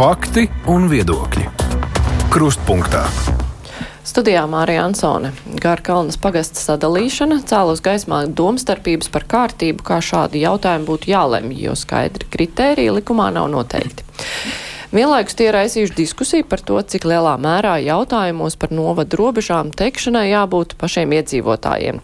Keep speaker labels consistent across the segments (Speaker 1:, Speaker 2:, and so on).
Speaker 1: Fakti un viedokļi. Krustpunktā.
Speaker 2: Studijā Mārija Ansone. Gārkalnas pagasta sadalīšana cēlus gaismā domstarpības par kārtību, kā šādi jautājumi būtu jālemj, jo skaidri kritēriji likumā nav noteikti. Vienlaikus tie raisījuši diskusiju par to, cik lielā mērā jautājumos par novadu robežām teikšanai jābūt pašiem iedzīvotājiem.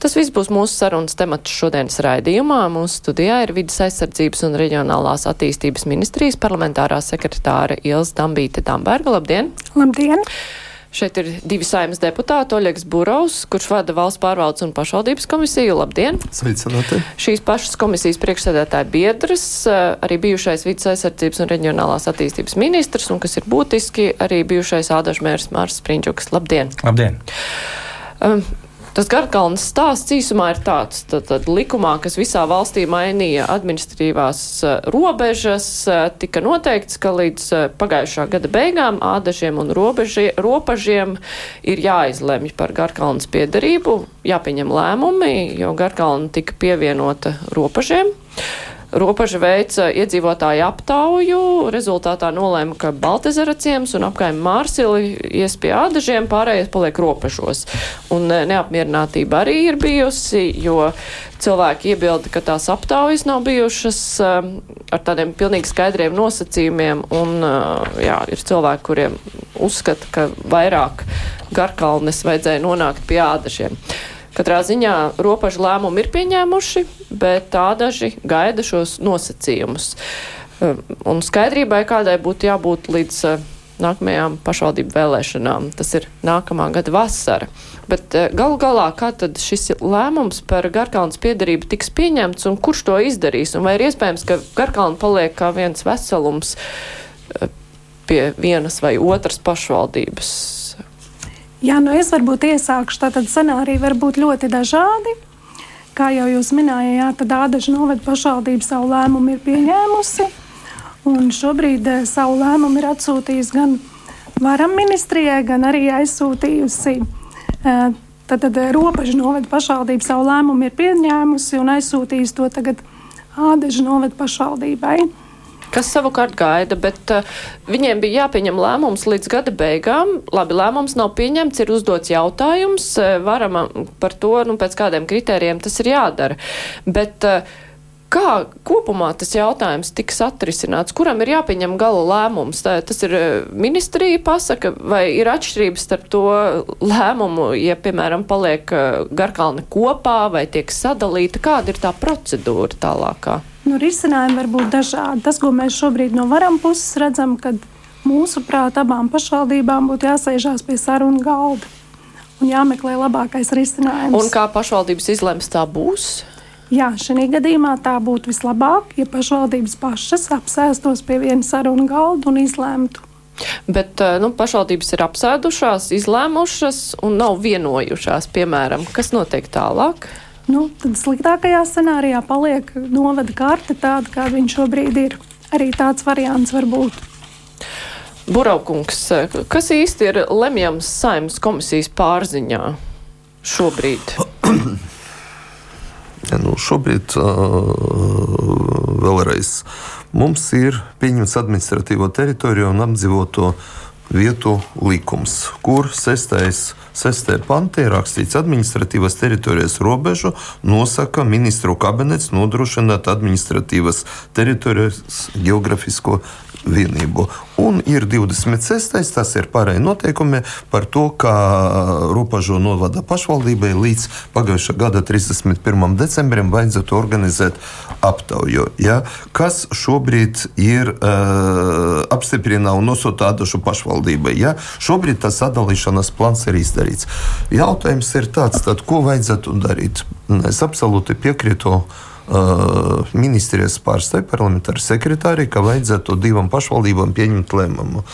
Speaker 2: Tas viss būs mūsu sarunas temats šodienas raidījumā. Mūsu studijā ir vidas aizsardzības un reģionālās attīstības ministrijas parlamentārā sekretāra Iels Dambīte Damberga. Labdien!
Speaker 3: Labdien!
Speaker 2: Šeit ir divi saimnes deputāti, Oļegs Burovs, kurš vada valsts pārvaldes un pašvaldības komisiju. Labdien!
Speaker 4: Sveicināti!
Speaker 2: Šīs pašas komisijas priekšsēdētāja biedrs, arī bijušais vidas aizsardzības un reģionālās attīstības ministrs, un kas ir būtiski, arī bijušais ādažmērs Mārs Spriņģuks. Labdien!
Speaker 5: Labdien!
Speaker 2: Um, Tas Garkalnas stāsts īsumā ir tāds, tad, tad likumā, kas visā valstī mainīja administratīvās uh, robežas, uh, tika noteikts, ka līdz uh, pagājušā gada beigām ādažiem un robeži, robežiem ir jāizlemj par Garkalnas piedarību, jāpieņem lēmumi, jo Garkalna tika pievienota robežiem. Ropaža veica iedzīvotāju aptauju, rezultātā nolēma, ka Baltezera ciems un apkaim Mārsili ies pie ādažiem, pārējais paliek robežos. Un e, neapmierinātība arī ir bijusi, jo cilvēki iebilda, ka tās aptaujas nav bijušas um, ar tādiem pilnīgi skaidriem nosacījumiem, un uh, jā, ir cilvēki, kuriem uzskata, ka vairāk garkalnes vajadzēja nonākt pie ādažiem. Katrā ziņā robežu lēmumu ir pieņēmuši, bet tā daži gaida šos nosacījumus. Um, un skaidrībai kādai būtu jābūt līdz uh, nākamajām pašvaldību vēlēšanām. Tas ir nākamā gada vasara. Bet uh, galu galā, kā tad šis lēmums par Garkalnas piedarību tiks pieņemts un kurš to izdarīs? Un vai ir iespējams, ka Garkalna paliek kā viens veselums uh, pie vienas vai otras pašvaldības?
Speaker 3: Jā, nu es varbūt iesākšu. Tātad scenāriji var būt ļoti dažādi. Kā jau jūs minējāt, tad Ādaža novada pašvaldība savu lēmumu ir pieņēmusi. Un šobrīd eh, savu lēmumu ir atsūtījusi gan varam ministrijai, gan arī aizsūtījusi. Eh, tad, tad robeža novada pašvaldība savu lēmumu ir pieņēmusi un aizsūtījusi to tagad Ādaža novada pašvaldībai
Speaker 2: kas savukārt gaida, bet uh, viņiem bija jāpieņem lēmums līdz gada beigām. Labi, lēmums nav pieņemts, ir uzdots jautājums, uh, varam par to, nu, pēc kādiem kritērijiem tas ir jādara. Bet, uh, Kā kopumā tas jautājums tiks atrisināts? Kuram ir jāpieņem gala lēmums? Tā, tas ir uh, ministrija pasaka, vai ir atšķirības starp to lēmumu, ja, piemēram, paliek uh, garkalni kopā vai tiek sadalīta? Kāda ir tā procedūra tālākā?
Speaker 3: Nu, risinājumi var būt dažādi. Tas, ko mēs šobrīd no varam puses redzam, kad mūsuprāt abām pašvaldībām būtu jāsēžās pie sarunu galda un jāmeklē labākais risinājums.
Speaker 2: Un kā pašvaldības izlems, tā būs?
Speaker 3: Jā, šajā gadījumā tā būtu vislabāk, ja pašvaldības pašas apsēstos pie viena sarunu galda un izlemtu.
Speaker 2: Bet eh, nu, pašvaldības ir apsēdušās, izlēmušas un nav vienojušās, piemēram, kas notiek tālāk.
Speaker 3: Nu, tad sliktākajā scenārijā paliek novada karte tāda, kāda viņš šobrīd ir. Arī tāds variants var būt.
Speaker 2: Buraukungs, kas īsti ir lemjams saimnes komisijas pārziņā šobrīd?
Speaker 4: Ja, nu, šobrīd uh, vēlreiz mums ir pieņemts administratīvo teritoriju un apdzīvoto vietu likums, kur sestais 6. pantā ir rakstīts, ka administratīvas teritorijas robežu nosaka ministru kabinets nodrošināt administratīvas teritorijas geogrāfisko vienību. Un ir 26. tas ir pārējie noteikumi par to, kā robežu novada pašvaldībai līdz pagājušā gada 31. decembrim vajadzētu organizēt aptauju. Ja? Kas šobrīd ir uh, apstiprināts un nosūtīts tādu pašvaldībai? Ja? Šobrīd tas sadalīšanas plāns ir izdarīts. Jautājums ir tāds, tad, ko vajadzētu darīt? Es absolūti piekrītu. Uh, ministrijas pārstāvja parlamentāra sekretārija, ka vajadzētu divām pašvaldībām pieņemt lēmumu.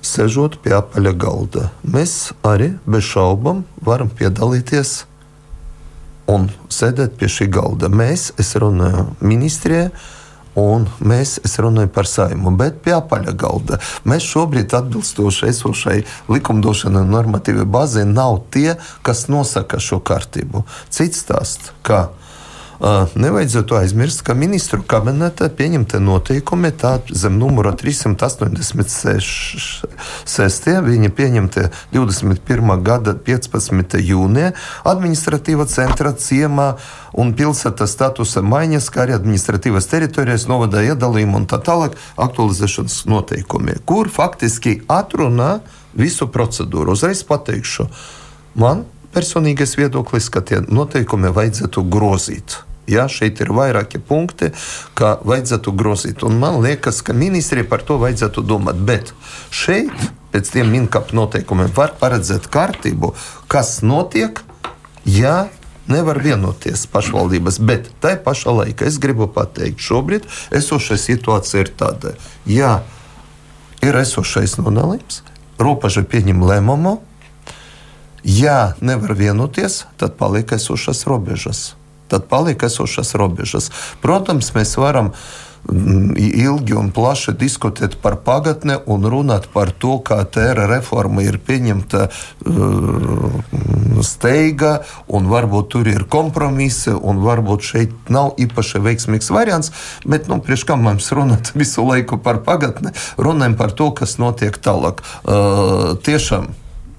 Speaker 4: Sežot pie apaļa galda, mēs arī bez šaubām varam piedalīties un sēdēt pie šī galda. Mēs, es runāju ministrijai, Un mēs, es runāju par saimu, bet pie apaļa galda. Mēs šobrīd atbilstoši esošai likumdošanai normatīvai bāzē nav tie, kas nosaka šo kārtību. Cits stāsts, ka Nevajadzētu aizmirst, ka ministru kabineta pieņemtie noteikumi zem numura 386. Viņa pieņemtie 21. gada 15. jūnijā administratīva centra ciemā un pilsētas statusa maiņas, kā arī administratīvas teritorijas novada iedalījumu un tā tālāk aktualizēšanas noteikumi, kur faktiski atrunā visu procedūru. Uzreiz pateikšu, man personīgais viedoklis, ka tie noteikumi vajadzētu grozīt. Ja, šeit ir vairāki punkti, kā vajadzētu grozīt. Un man liekas, ka ministrija par to vajadzētu domāt. Bet šeit, pēc tiem minkapa noteikumiem, var paredzēt kārtību, kas notiek, ja nevar vienoties pašvaldības. Bet tajā pašā laikā es gribu pateikt, šobrīd esošā situācija ir tāda, ja ir esošais nonākums, robeža pieņem lēmumu. Ja nevar vienoties, tad paliek esošas robežas. Tad paliek esošas robežas. Protams, mēs varam mm, ilgi un plaši diskutēt par pagatni un runāt par to, kā tēra reforma ir pieņemta uh, steiga, un varbūt tur ir kompromisi, un varbūt šeit nav īpaši veiksmīgs variants. Bet, nu, priekš kā mums runāt visu laiku par pagatni, runājam par to, kas notiek tālāk. Tiešām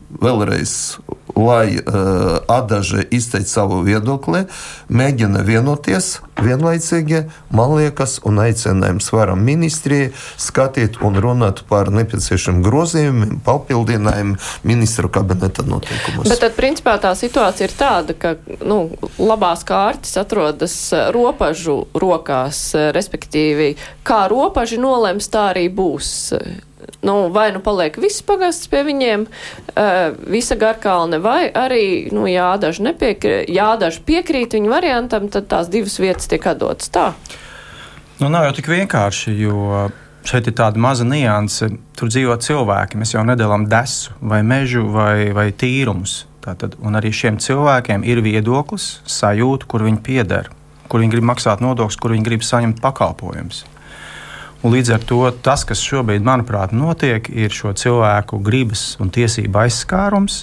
Speaker 4: vēlreiz, lai uh, Adaži izteikt savu viedokli, mēģina vienoties vienlaicīgi, man liekas, un aicinājums varam ministrijai skatīt un runāt par nepieciešamiem grozījumiem, papildinājumiem ministru kabineta noteikumos.
Speaker 2: Bet tad, principā, tā situācija ir tāda, ka nu, labās kārtas atrodas robežu rokās, respektīvi, kā robeži nolems, tā arī būs nu, vai nu paliek viss pagasts pie viņiem, uh, visa garkalne, vai arī, nu, jādaži, nepiekrīt, jādaži piekrīt viņu variantam, tad tās divas vietas tiek atdotas tā.
Speaker 5: Nu, nav jau tik vienkārši, jo šeit ir tāda maza nianse. Tur dzīvo cilvēki. Mēs jau nedalām desu, vai mežu, vai, vai tīrumus. Tātad, un arī šiem cilvēkiem ir viedoklis, sajūta, kur viņi pieder, kur viņi grib maksāt nodokļus, kur viņi grib saņemt pakalpojumus. Līdz ar to tas, kas šobrīd, manuprāt, notiek, ir šo cilvēku gribas un tiesību aizskārums.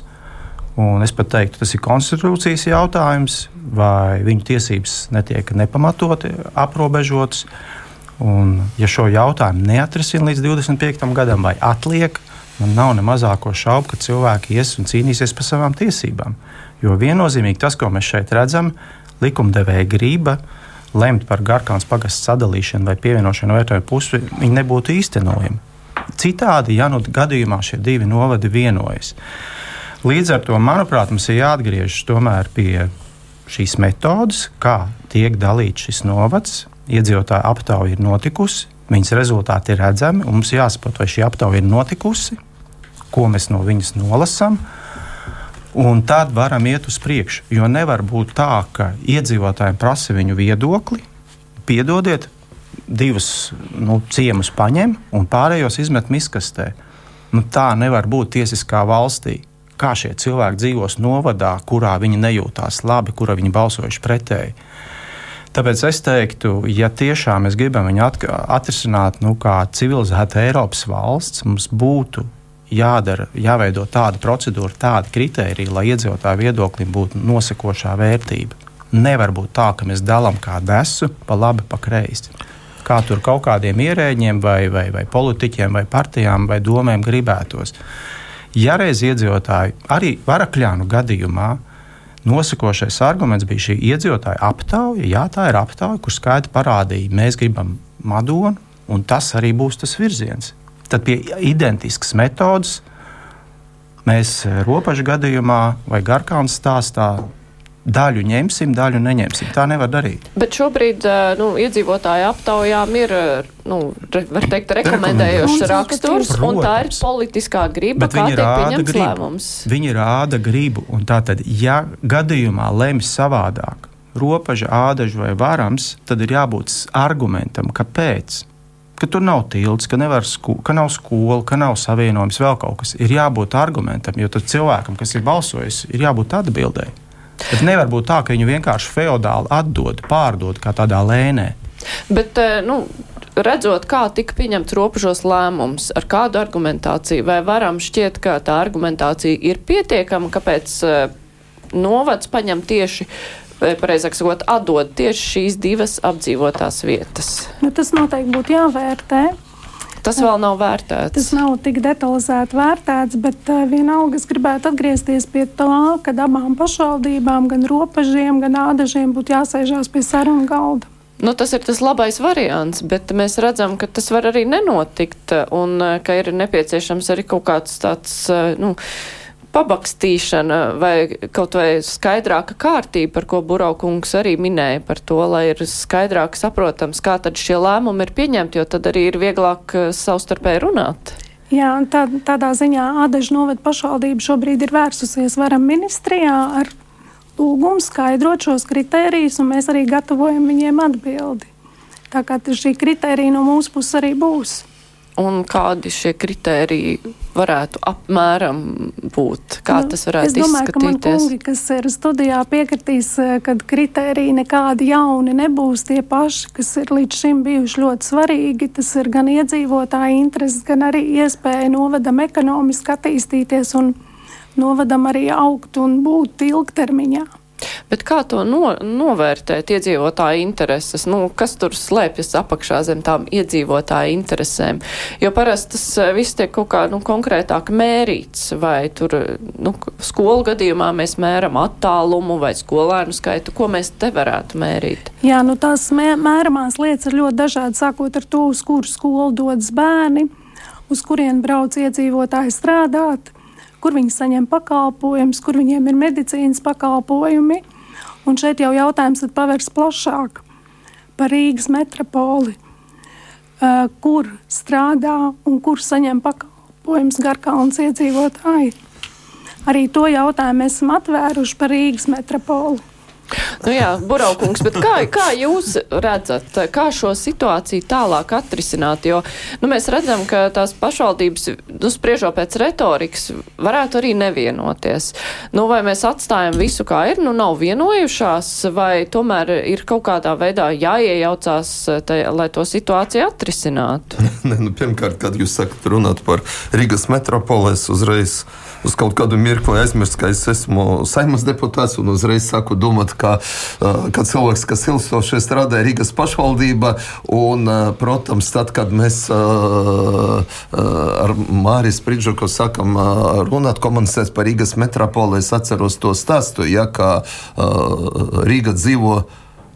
Speaker 5: Un es pat teiktu, tas ir konstitūcijas jautājums, vai viņu tiesības netiek nepamatoti aprobežotas. Un, ja šo jautājumu neatrisina līdz 25. gadam, vai atliek, man nav ne mazāko šaubu, ka cilvēki ies un cīnīsies par savām tiesībām. Jo viennozīmīgi tas, ko mēs šeit redzam, likumdevēja grība lemt par Garkānas pagastu sadalīšanu vai pievienošanu vai pusi, viņi nebūtu īstenojami. Citādi, ja nu gadījumā šie divi novadi vienojas. Līdz ar to, manuprāt, mums ir jāatgriežas tomēr pie šīs metodes, kā tiek dalīts šis novads. Iedzīvotāju aptauja ir notikusi, viņas rezultāti ir redzami, un mums jāsaprot, vai šī aptauja ir notikusi, ko mēs no viņas nolasām Un tad varam iet uz priekšu. Jo nevar būt tā, ka iedzīvotājiem prasa viņu viedokli, piedodiet, divus nu, ciemus paņem un pārējos izmet miskastē. Nu, tā nevar būt tiesiskā valstī. Kā šie cilvēki dzīvos novadā, kurā viņi nejūtās labi, kurā viņi balsojuši pretēji. Tāpēc es teiktu, ja tiešām mēs gribam viņu atrisināt nu, kā civilizēta Eiropas valsts, mums būtu jādara, jāveido tāda procedūra, tāda kritērija, lai iedzīvotāju viedoklim būtu nosekošā vērtība. Nevar būt tā, ka mēs dalām kā desu pa labi, pa kreisi. Kā tur kaut kādiem ierēģiem, vai, vai, vai politiķiem, vai partijām, vai domēm gribētos. Ja reiz iedzīvotāji, arī varakļānu gadījumā, nosakošais arguments bija šī iedzīvotāja aptauja. Jā, tā ir aptauja, kur skaidri parādīja, mēs gribam Madonu, un tas arī būs tas virziens tad pie identiskas metodas mēs eh, robežu gadījumā vai garkāns stāstā daļu ņemsim, daļu neņemsim. Tā nevar darīt.
Speaker 2: Bet šobrīd eh, nu, iedzīvotāju aptaujām ir, eh, nu, var teikt, rekomendējošs raksturs, Protams. un tā ir politiskā griba, Bet kā tiek pieņemts gribu. lēmums.
Speaker 5: Viņi rāda gribu, un tātad, ja gadījumā lems savādāk, robeža, ādaža vai varams, tad ir jābūt argumentam, kāpēc ka tur nav tilts, ka, sku, ka nav skola, ka nav savienojums, vēl kaut kas. Ir jābūt argumentam, jo cilvēkam, kas ir balsojis, ir jābūt atbildēji. Bet nevar būt tā, ka viņu vienkārši feudāli atdod, pārdod kā tādā lēnē.
Speaker 2: Bet, eh, nu, redzot, kā tika pieņemts robežos lēmums, ar kādu argumentāciju, vai varam šķiet, ka tā argumentācija ir pietiekama, kāpēc uh, novads paņem tieši vai pareizāk sakot, atdod tieši šīs divas apdzīvotās vietas?
Speaker 3: Nu, tas noteikti būtu jāvērtē.
Speaker 2: Tas vēl nav vērtēts.
Speaker 3: Tas nav tik detalizēti vērtēts, bet uh, vienalga es gribētu atgriezties pie tā, ka abām pašvaldībām, gan robežiem, gan ādažiem būtu jāsēžās pie sarunu galda.
Speaker 2: Nu, tas ir tas labais variants, bet mēs redzam, ka tas var arī nenotikt un ka ir nepieciešams arī kaut kāds tāds, nu, pabakstīšana vai kaut vai skaidrāka kārtība, par ko Buraukungs arī minēja par to, lai ir skaidrāk saprotams, kā tad šie lēmumi ir pieņemti, jo tad arī ir vieglāk eh, savstarpēji runāt.
Speaker 3: Jā, tā, tādā ziņā Ādažu novada pašvaldība šobrīd ir vērsusies varam ministrijā ar lūgumu skaidrot šos kritērijus, un mēs arī gatavojam viņiem atbildi. Tā kā šī kritērija no mūsu puses arī būs
Speaker 2: un kādi šie kritēriji varētu apmēram būt? Kā nu, tas varētu
Speaker 3: es domāju,
Speaker 2: izskatīties?
Speaker 3: Ka man kungi, kas ir studijā, piekritīs, eh, ka kritēriji nekādi jauni nebūs tie paši, kas ir līdz šim bijuši ļoti svarīgi. Tas ir gan iedzīvotāju intereses, gan arī iespēja novadam ekonomiski attīstīties un novadam arī augt un būt ilgtermiņā.
Speaker 2: Bet kā to no, novērtēt iedzīvotāju intereses? Nu, kas tur slēpjas apakšā zem tām iedzīvotāju interesēm? Jo parasti tas eh, viss tiek kaut kā nu, konkrētāk mērīts, vai tur nu, skolu gadījumā mēs mēram attālumu vai skolēnu skaitu, ko mēs te varētu mērīt?
Speaker 3: Jā, nu tās mē, mēramās lietas ir ļoti dažādi, sākot ar to, uz kuru skolu dodas bērni, uz kurien brauc iedzīvotāji strādāt kur viņi saņem pakalpojumus, kur viņiem ir medicīnas pakalpojumi. Un šeit jau jautājums pavērs plašāk par Rīgas metropoli, kur strādā un kur saņem pakalpojumus Garkalnas iedzīvotāji. Arī to jautājumu mēs esam atvēruši par Rīgas metropoli.
Speaker 2: Nu jā, Buraukungs, bet kā, kā jūs redzat, kā šo situāciju tālāk atrisināt? Jo nu, mēs redzam, ka tās pašvaldības, nu, spriežot pēc retorikas, varētu arī nevienoties. Nu, vai mēs atstājam visu kā ir, nu, nav vienojušās, vai tomēr ir kaut kādā veidā jāiejaucās, tai, lai to situāciju atrisinātu?
Speaker 4: ne, nu, pirmkārt, kad jūs sakat runāt par Rīgas metropolēs, uzreiz uz kaut kādu mirkli aizmirst, ka es esmu saimas deputāts un uzreiz sāku domāt, ka, ka cilvēks, kas ilgstoši strādāja Rīgas pašvaldībā, un, protams, tad, kad mēs ar Mārijas Pridžuku sākam runāt, komunicēt par Rīgas metropoli, es atceros to stāstu, ja, ka Rīga dzīvo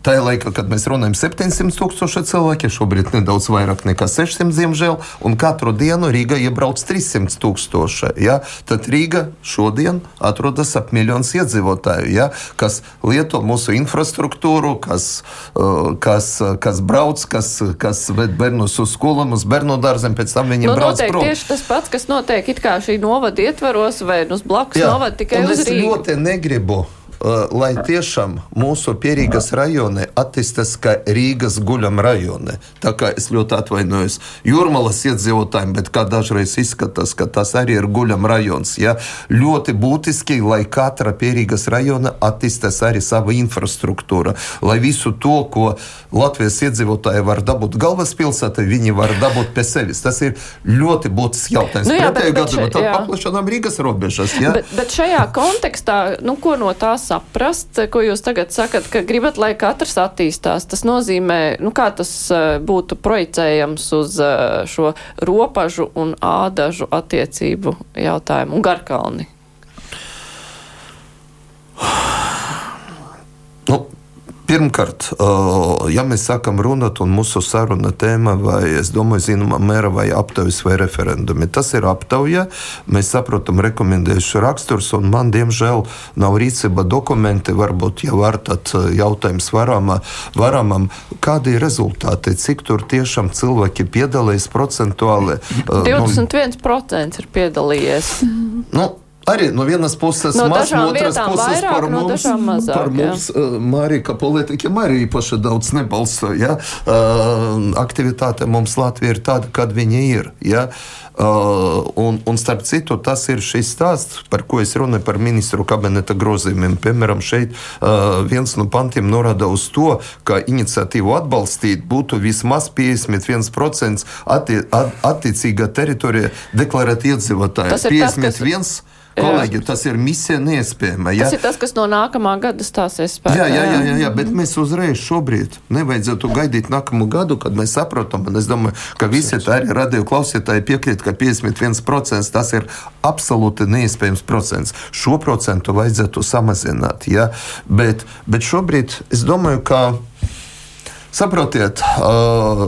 Speaker 4: Tajā laikā, kad mēs runājam, 700 tūkstoši cilvēki, šobrīd nedaudz vairāk nekā 600, diemžēl, un katru dienu Rīga iebrauc 300 tūkstoši. Ja? Tad Rīga šodien atrodas ap miljonus iedzīvotāju, ja? kas lieto mūsu infrastruktūru, kas, uh, kas, kas brauc, kas, kas ved bērnus uz skolām, uz bērnu dārziem, pēc tam viņiem nu, brauc
Speaker 2: prom. Tieši tas pats, kas notiek it kā šī novada ietvaros vai uz blakus novada tikai un uz Rīgu.
Speaker 4: Es ļoti negribu lai tiešām mūsu pierīgas rajone attīstās kā Rīgas guļam rajone. Tā kā es ļoti atvainojos jūrmalas iedzīvotājiem, bet kā dažreiz izskatās, ka tas arī ir guļam rajons. Ja? Ļoti būtiski, lai katra pierīgas rajona attīstās arī sava infrastruktūra, lai visu to, ko Latvijas iedzīvotāji var dabūt galvaspilsētā, viņi var dabūt pie sevis. Tas ir ļoti būtisks jautājums. Nu, jā, Pretējā gadījumā tad paplašinām Rīgas robežas. Ja?
Speaker 2: Bet, bet šajā kontekstā, nu, ko no tās saprast, ko jūs tagad sakat, ka gribat, lai katrs attīstās. Tas nozīmē, nu kā tas eh, būtu projicējams uz eh, šo ropažu un ādažu attiecību jautājumu un garkalni.
Speaker 4: Pirmkārt, ja mēs sākam runāt, un mūsu saruna tēma, vai es domāju, zināmā mērā, vai aptaujas vai referendumi, tas ir aptauja. Mēs saprotam rekomendējuši raksturs, un man, diemžēl, nav rīcība dokumenti. Varbūt jau var tad jautājums varamam, varamam kādi ir rezultāti, cik tur tiešām cilvēki piedalījas procentuāli.
Speaker 2: 21% nu, ir piedalījies.
Speaker 4: Nu, Arī no vienas puses,
Speaker 2: no
Speaker 4: maz,
Speaker 2: no
Speaker 4: otras puses
Speaker 2: vairāk,
Speaker 4: par mums,
Speaker 2: no mazāk,
Speaker 4: par mums uh, Marija politiķiem arī īpaši daudz nebalso. Ja? Uh, aktivitāte mums Latvija ir tāda, kāda viņa ir. Ja? Uh, un, un starp citu, tas ir šis stāsts, par ko es runāju par ministru kabineta grozījumiem. Piemēram, šeit uh, viens no pantiem norāda uz to, ka iniciatīvu atbalstīt būtu vismaz 51% atti, at, attiecīgā teritorija deklarēt iedzīvotāji. 51. Tas Kolēģi, tas ir misija neiespējama.
Speaker 2: Ja? Tas ir tas, kas no nākamā gada stāsies spēkā.
Speaker 4: Jā, jā, jā, jā, jā, bet mēs uzreiz šobrīd nevajadzētu gaidīt nākamo gadu, kad mēs saprotam, un es domāju, ka visi tā arī radio klausītāji piekrīt, ka 51% tas ir absolūti neiespējams procents. Šo procentu vajadzētu samazināt, ja? bet, bet šobrīd es domāju, ka Saprotiet, uh,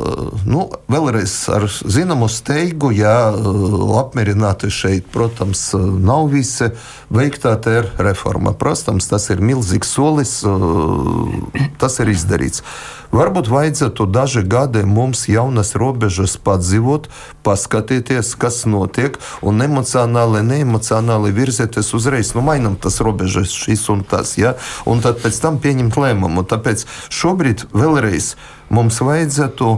Speaker 4: nu, vēlreiz ar zināmu steigu, ja uh, apmierināti šeit, protams, nav visi veiktā TR reforma. Protams, tas ir milzīgs solis, uh, tas ir izdarīts. Varbūt vajadzētu daži gadi mums jaunas robežas padzīvot, paskatīties, kas notiek, un emocionāli, neemocionāli virzieties uzreiz. Nu, mainām tas robežas, šis un tas, ja? un tad pēc tam pieņemt lēmumu. Tāpēc šobrīd vēlreiz mums vajadzētu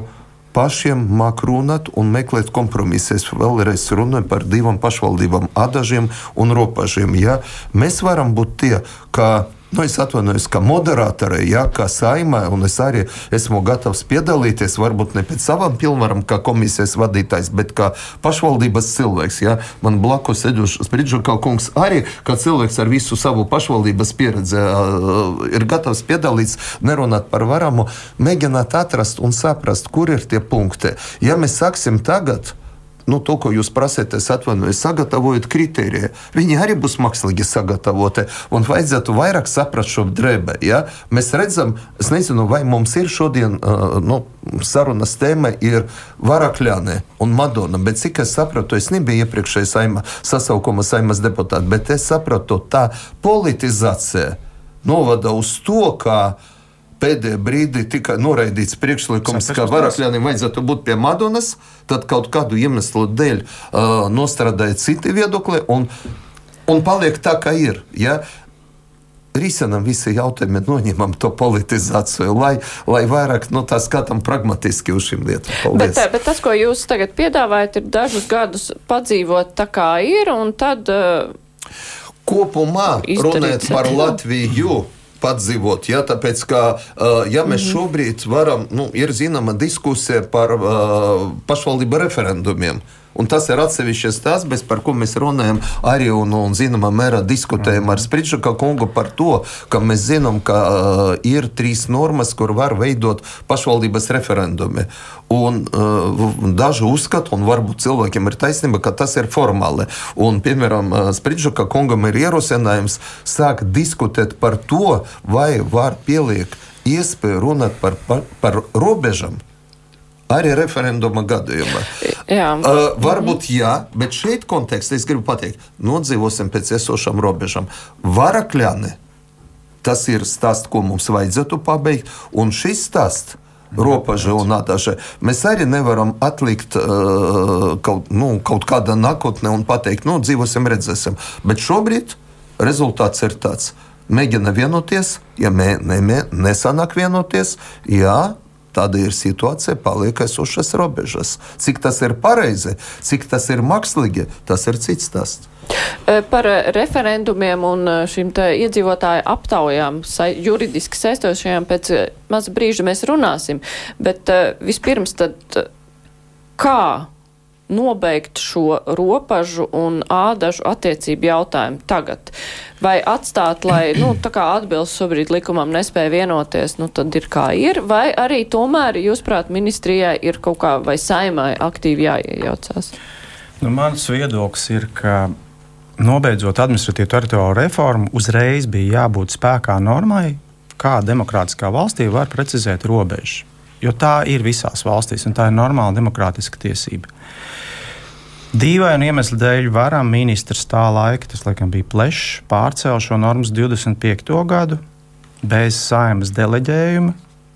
Speaker 4: pašiem māk runāt un meklēt kompromisus. Es vēlreiz runāju par divām pašvaldībām, adažiem un robežiem. Ja? Mēs varam būt tie, ka Nu, es atvainojos, ka moderātorai, ja, kā saimai, un es arī esmu gatavs piedalīties, varbūt ne pēc savām pilnvarām, kā komisijas vadītājs, bet kā pašvaldības cilvēks. Ja. Man blakus sēdošs Spridžokā kungs arī kā cilvēks ar visu savu pašvaldības pieredzi ir gatavs piedalīties, nerunāt par varamu, mēģināt atrast un saprast, kur ir tie punkti. Ja mēs sāksim tagad, nu, to, ko jūs prasat, es atvainojos, sagatavojot kritēriju. Viņi arī būs mākslīgi sagatavoti. Un vajadzētu vairāk saprast šo drēbē. Ja? Mēs redzam, es nezinu, vai mums ir šodien nu, sarunas tēma ir Varakļāne un Madona. Bet cik es sapratu, es nebiju iepriekšējā saima, sasaukuma saimas deputāta, bet es sapratu, tā politizācija novada uz to, ka pēdējā brīdī tika noraidīts priekšlikums, ka varakļiem vajadzētu būt pie Madonas, tad kaut kādu iemeslu dēļ uh, nostrādāja citi viedokļi un, un paliek tā, kā ir. Ja? risinām visi jautājumi, noņemam to politizāciju, lai, lai vairāk no nu, tā skatām pragmatiski uz šīm lietām.
Speaker 2: Bet, bet tas, ko jūs tagad piedāvājat, ir dažus gadus padzīvot tā, kā ir, un tad. Uh,
Speaker 4: Kopumā runājot par Latviju padzīvot. Ja? Tāpēc, ka, ja mēs mhm. šobrīd varam, nu, ir zināma diskusija par pašvaldību referendumiem. Un tas ir atsevišķs stāsts, par ko mēs runājam arī un, un zināmā mērā diskutējam ar Sprīdžaka kungu par to, ka mēs zinām, ka uh, ir trīs normas, kur var veidot pašvaldības referendumi. Un, uh, daži uzskata, un varbūt cilvēkiem ir taisnība, ka tas ir formāli. Un, piemēram, Sprīdžaka kungam ir ierosinājums sākt diskutēt par to, vai var pieliekt iespēju runāt par, par, par robežām arī referenduma gadījumā. Jā. Uh, varbūt jā, bet šeit kontekstā es gribu pateikt, nodzīvosim pēc esošām robežām. Varakļāni, tas ir stāsts, ko mums vajadzētu pabeigt, un šis stāsts. Robeža un atāša. Mēs arī nevaram atlikt uh, kaut, nu, kaut kādā nākotnē un pateikt, nu, dzīvosim, redzēsim. Bet šobrīd rezultāts ir tāds. Mēģina vienoties, ja mē, ne, nesanāk vienoties, jā, Tāda ir situācija, paliek esošas robežas. Cik tas ir pareizi, cik tas ir mākslīgi, tas ir cits stāsts.
Speaker 2: E, par referendumiem un e, šīm iedzīvotāju aptaujām juridiski saistošajām pēc e, maza brīža mēs runāsim. Bet vispirms tad kā nobeigt šo robežu un ādažu attiecību jautājumu tagad? Vai atstāt, lai nu, atbilst šobrīd likumam, nespēja vienoties, nu tad ir kā ir, vai arī tomēr, jūsuprāt, ministrijai ir kaut kā vai saimai aktīvi jāiejaucās?
Speaker 5: Nu, mans viedoklis ir, ka nobeidzot administratīvu teritoriju reformu, uzreiz bija jābūt spēkā normai, kā demokrātiskā valstī var precizēt robežas. Jo tā ir visās valstīs, un tā ir normāla demokrātiska tiesība. Dīvainu iemeslu dēļ varam ministrs tā laika, tas laikam bija plešs, pārcēla šo normu 25. gadu bez saimas deleģējuma,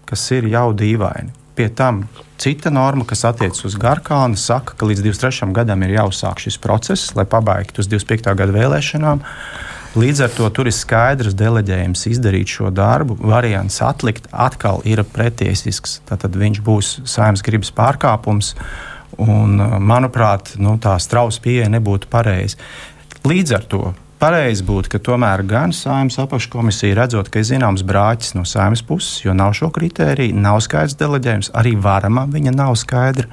Speaker 5: kas ir jau dīvaini. Pie tam cita norma, kas attiecas uz Garkānu, saka, ka līdz 23. gadam ir jāuzsāk šis process, lai pabeigtu uz 25. gada vēlēšanām. Līdz ar to tur ir skaidrs deleģējums izdarīt šo darbu. Variants atlikt atkal ir pretiesisks. Tad viņš būs saimnes gribas pārkāpums. Un, uh, manuprāt, nu, tā strausa pieeja nebūtu pareiza. Līdz ar to pareizi būtu, ka tomēr gan saimnes apakškomisija redzot, ka ir zināms brāķis no saimnes puses, jo nav šo kritēriju, nav skaidrs deleģējums, arī varamam viņa nav skaidra.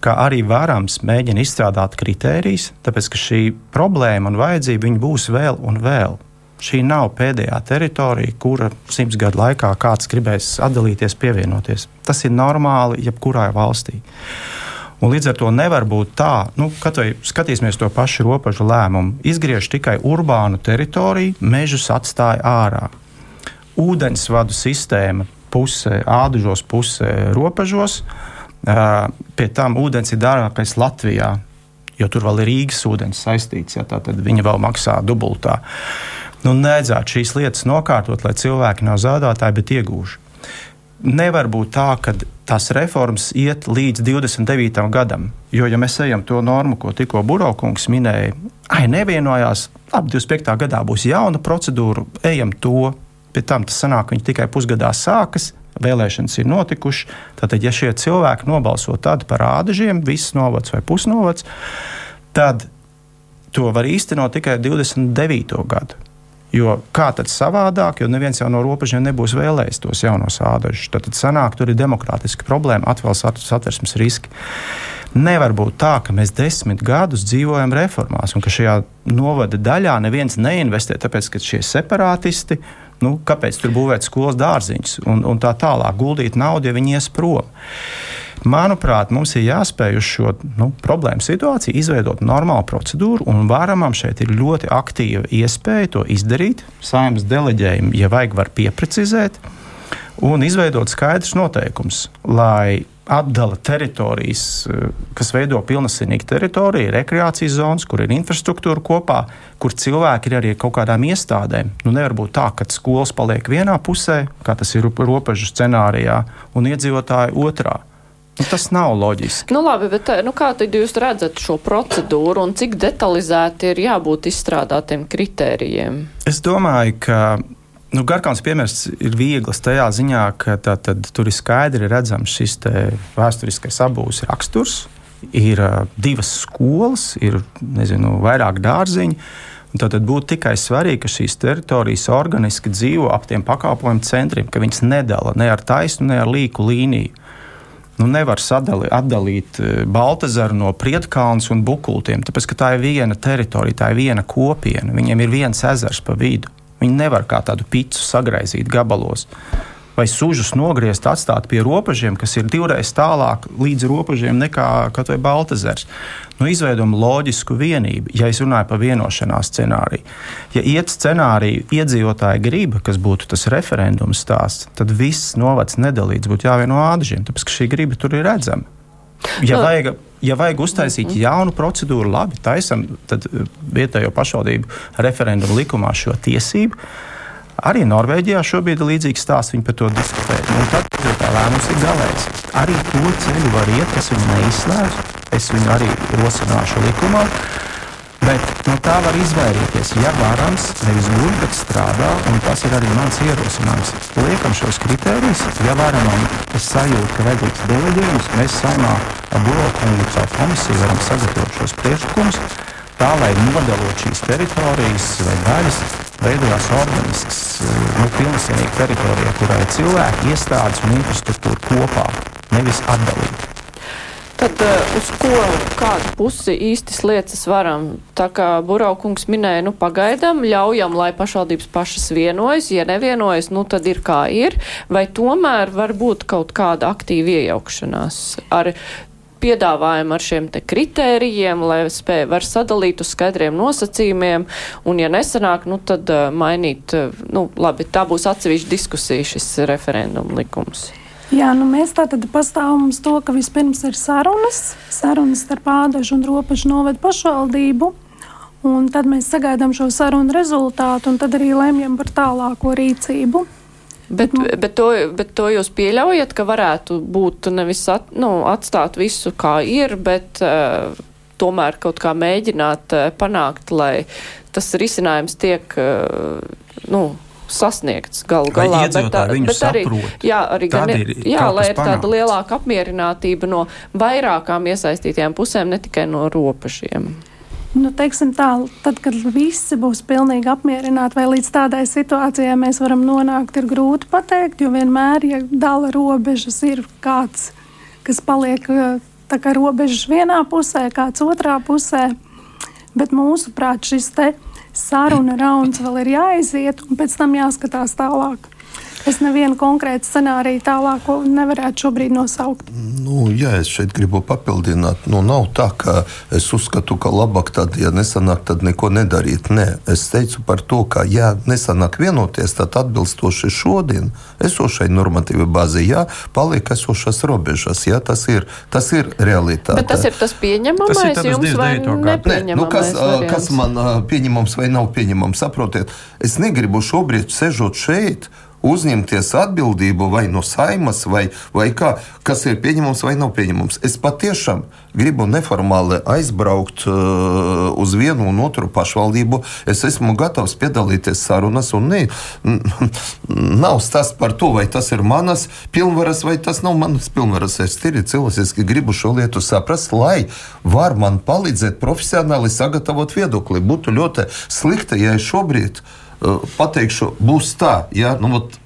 Speaker 5: kā arī vārams mēģina izstrādāt kritērijas, tāpēc ka šī problēma un vajadzība būs vēl un vēl. Šī nav pēdējā teritorija, kura simts gadu laikā kāds gribēs atdalīties, pievienoties. Tas ir normāli jebkurā valstī. Un līdz ar to nevar būt tā, nu, kad skatīsimies to pašu robežu lēmumu, izgriež tikai urbānu teritoriju, mežus atstāja ārā. Ūdensvadu sistēma pusē, ādužos pusē, robežos. Pie tam ūdens ir dārgākais Latvijā, jo tur vēl ir Rīgas ūdens saistīts. Ja, tad viņi vēl maksā dubultā. Nu, Nedzētu šīs lietas nokārtot, lai cilvēki nav zaudētāji, bet iegūši. Nevar būt tā, ka tās reformas iet līdz 29. gadam. Jo, ja mēs ejam to normu, ko tikko Buraukungs minēja, ai, nevienojās, labi, 25. gadā būs jauna procedūra, ejam to Pie tam tas sanāk, viņi tikai pusgadā sākas, vēlēšanas ir notikušas. Tātad, ja šie cilvēki nobalso tad par ādažiem, viss novads vai pusnovads, tad to var īstenot tikai 29. gadu. Jo kā tad savādāk, jo neviens jau no robežiem nebūs vēlējis tos jaunos ādažus. Tad, tad sanāk, tur ir demokrātiska problēma, atvēl satversmes riski. Nevar būt tā, ka mēs desmit gadus dzīvojam reformās un ka šajā novada daļā neviens neinvestē, tāpēc ka šie separātisti Nu, kāpēc tur būvēt skolas dārziņus un, un tā tālāk, guldīt naudu, ja viņi ies prom? Manuprāt, mums ir jāspēj uz šo nu, problēmu situāciju izveidot normālu procedūru, un varamam šeit ir ļoti aktīva iespēja to izdarīt. Saimnes deleģējumu, ja vajag, var pieprecizēt un izveidot skaidrs noteikums, lai atdala teritorijas, eh, kas veido pilnīgi teritoriju, rekreācijas zonas, kur ir infrastruktūra kopā, kur cilvēki ir arī kaut kādām iestādēm. Nu, nevar būt tā, ka skolas paliek vienā pusē, kā tas ir robežu scenārijā, un iedzīvotāji otrā. Nu, tas nav loģiski.
Speaker 2: Nu, labi, bet eh, nu, kā jūs redzat šo procedūru un cik detalizēti ir jābūt izstrādātiem kritērijiem?
Speaker 5: Es domāju, ka Nu, Garkāns piemērs ir viegls tajā ziņā, ka tā, tad, tur ir skaidri redzams šis vēsturiskais abūs raksturs. Ir uh, divas skolas, ir nezinu, vairāk dārziņu. Tad būtu tikai svarīgi, ka šīs teritorijas organiski dzīvo ap tiem pakalpojumu centriem, ka viņas nedala ne ar taisnu, ne ar līku līniju. Nu, nevar sadali, atdalīt Baltasaru no Prietkalnas un Bukultiem, tāpēc ka tā ir viena teritorija, tā ir viena kopiena. Viņiem ir viens ezers pa vidu. Viņi nevar kā tādu pīci sagraizīt gabalos. Vai sužus nogriezt, atstāt pie robežiem, kas ir divreiz tālāk līdz robežiem nekā Baltazars. Nu, izveidojam loģisku vienību, ja es runāju par vienošanās scenāriju. Ja iet scenāriju iedzīvotāji grib, kas būtu tas referendums stāsts, tad viss novads nedalīts būtu jāvieno ādažiem, tāpēc ka šī griba tur ir redzama. Ja vajag, ja vajag uztaisīt mhm. jaunu procedūru, labi, taisam eh, vietējo pašvaldību referendumu likumā šo tiesību. Arī Norvēģijā šobrīd ir līdzīgs stāsts, viņi par to diskutē. Un tad tā lēmums ir galējs. Arī to ceļu var iet, es viņu neizslēdzu. Es viņu arī rosināšu likumā. Bet no tā var izvairīties, ja varams nevis guļ, bet strādā, un tas ir arī mans ierosinājums. Liekam šos kritērijus, ja varamam es sajūtu, ka vajadzīgs deleģējums, mēs saimā ar Bulokungu caur komisiju varam sagatavot šos priekšlikumus, tā lai nodalot šīs teritorijas vai daļas, veidojās organisks, nu, pilnīgi teritorija, kurā ir cilvēki, iestādes un infrastruktūra kopā, nevis atdalīti.
Speaker 2: Tad uh, uz ko, kādu pusi īsti slieces varam? Tā kā Buraukungs minēja, nu pagaidām ļaujam, lai pašvaldības pašas vienojas, ja nevienojas, nu tad ir kā ir, vai tomēr var būt kaut kāda aktīva iejaukšanās ar piedāvājumu ar šiem te kritērijiem, lai spēj var sadalīt uz skaidriem nosacījumiem, un ja nesanāk, nu tad uh, mainīt, uh, nu labi, tā būs atsevišķa diskusija šis referendum likums.
Speaker 3: Jā, nu mēs tātad pastāvam uz to, ka vispirms ir sarunas, sarunas starp ādažu un robežu novedu pašvaldību. Un tad mēs sagaidām šo sarunu rezultātu, un tad arī lemjam par tālāko rīcību.
Speaker 2: Bet, nu, bet, to, bet to jūs pieļaujat, ka varētu būt nevis at, nu, atstāt visu kā ir, bet uh, tomēr kaut kā mēģināt uh, panākt, lai tas risinājums tiek uh, nu, sasniegts galu galā.
Speaker 5: Bet, tā, bet arī,
Speaker 2: jā, arī gan, ir, jā, lai ir tāda lielāka apmierinātība no vairākām iesaistītajām pusēm, ne tikai no robežiem.
Speaker 3: Nu, teiksim tā, tad, kad visi būs pilnīgi apmierināti, vai līdz tādai situācijai mēs varam nonākt, ir grūti pateikt, jo vienmēr, ja dala robežas, ir kāds, kas paliek tā kā robežas vienā pusē, kāds otrā pusē. Bet mūsuprāt, šis saruna rauns vēl ir jāiziet, un pēc tam jāskatās tālāk. Es nevienu konkrētu scenāriju tālāko nevarētu šobrīd nosaukt.
Speaker 4: Nu, jā, es šeit gribu papildināt. Nu, nav tā, ka es uzskatu, ka labāk tad, ja nesanāk, tad neko nedarīt. Nē, es teicu par to, ka, ja nesanāk vienoties, tad atbilstoši šodien esošai normatīvai bāzei, jā, paliek esošās robežas. Jā, tas ir, tas ir realitāte.
Speaker 2: Bet tas ir tas pieņemamais tas ir jums vai nepieņemamais?
Speaker 4: Nu, kas, variants? kas man pieņemams vai nav pieņemams? Saprotiet, es negribu šobrīd sežot šeit uzņemties atbildību vai no saimas, vai, vai kā, kas ir pieņemams vai nav pieņemams. Es patiešām gribu neformāli aizbraukt uh, uz vienu un otru pašvaldību. Es esmu gatavs piedalīties sarunās, un ne, nav stāsts par to, vai tas ir manas pilnvaras vai tas nav manas pilnvaras. Es tīri cilvēciski gribu šo lietu saprast, lai var man palīdzēt profesionāli sagatavot viedokli. Būtu ļoti slikti, ja es šobrīd pateikšu, būs tā, ja, nu, ot,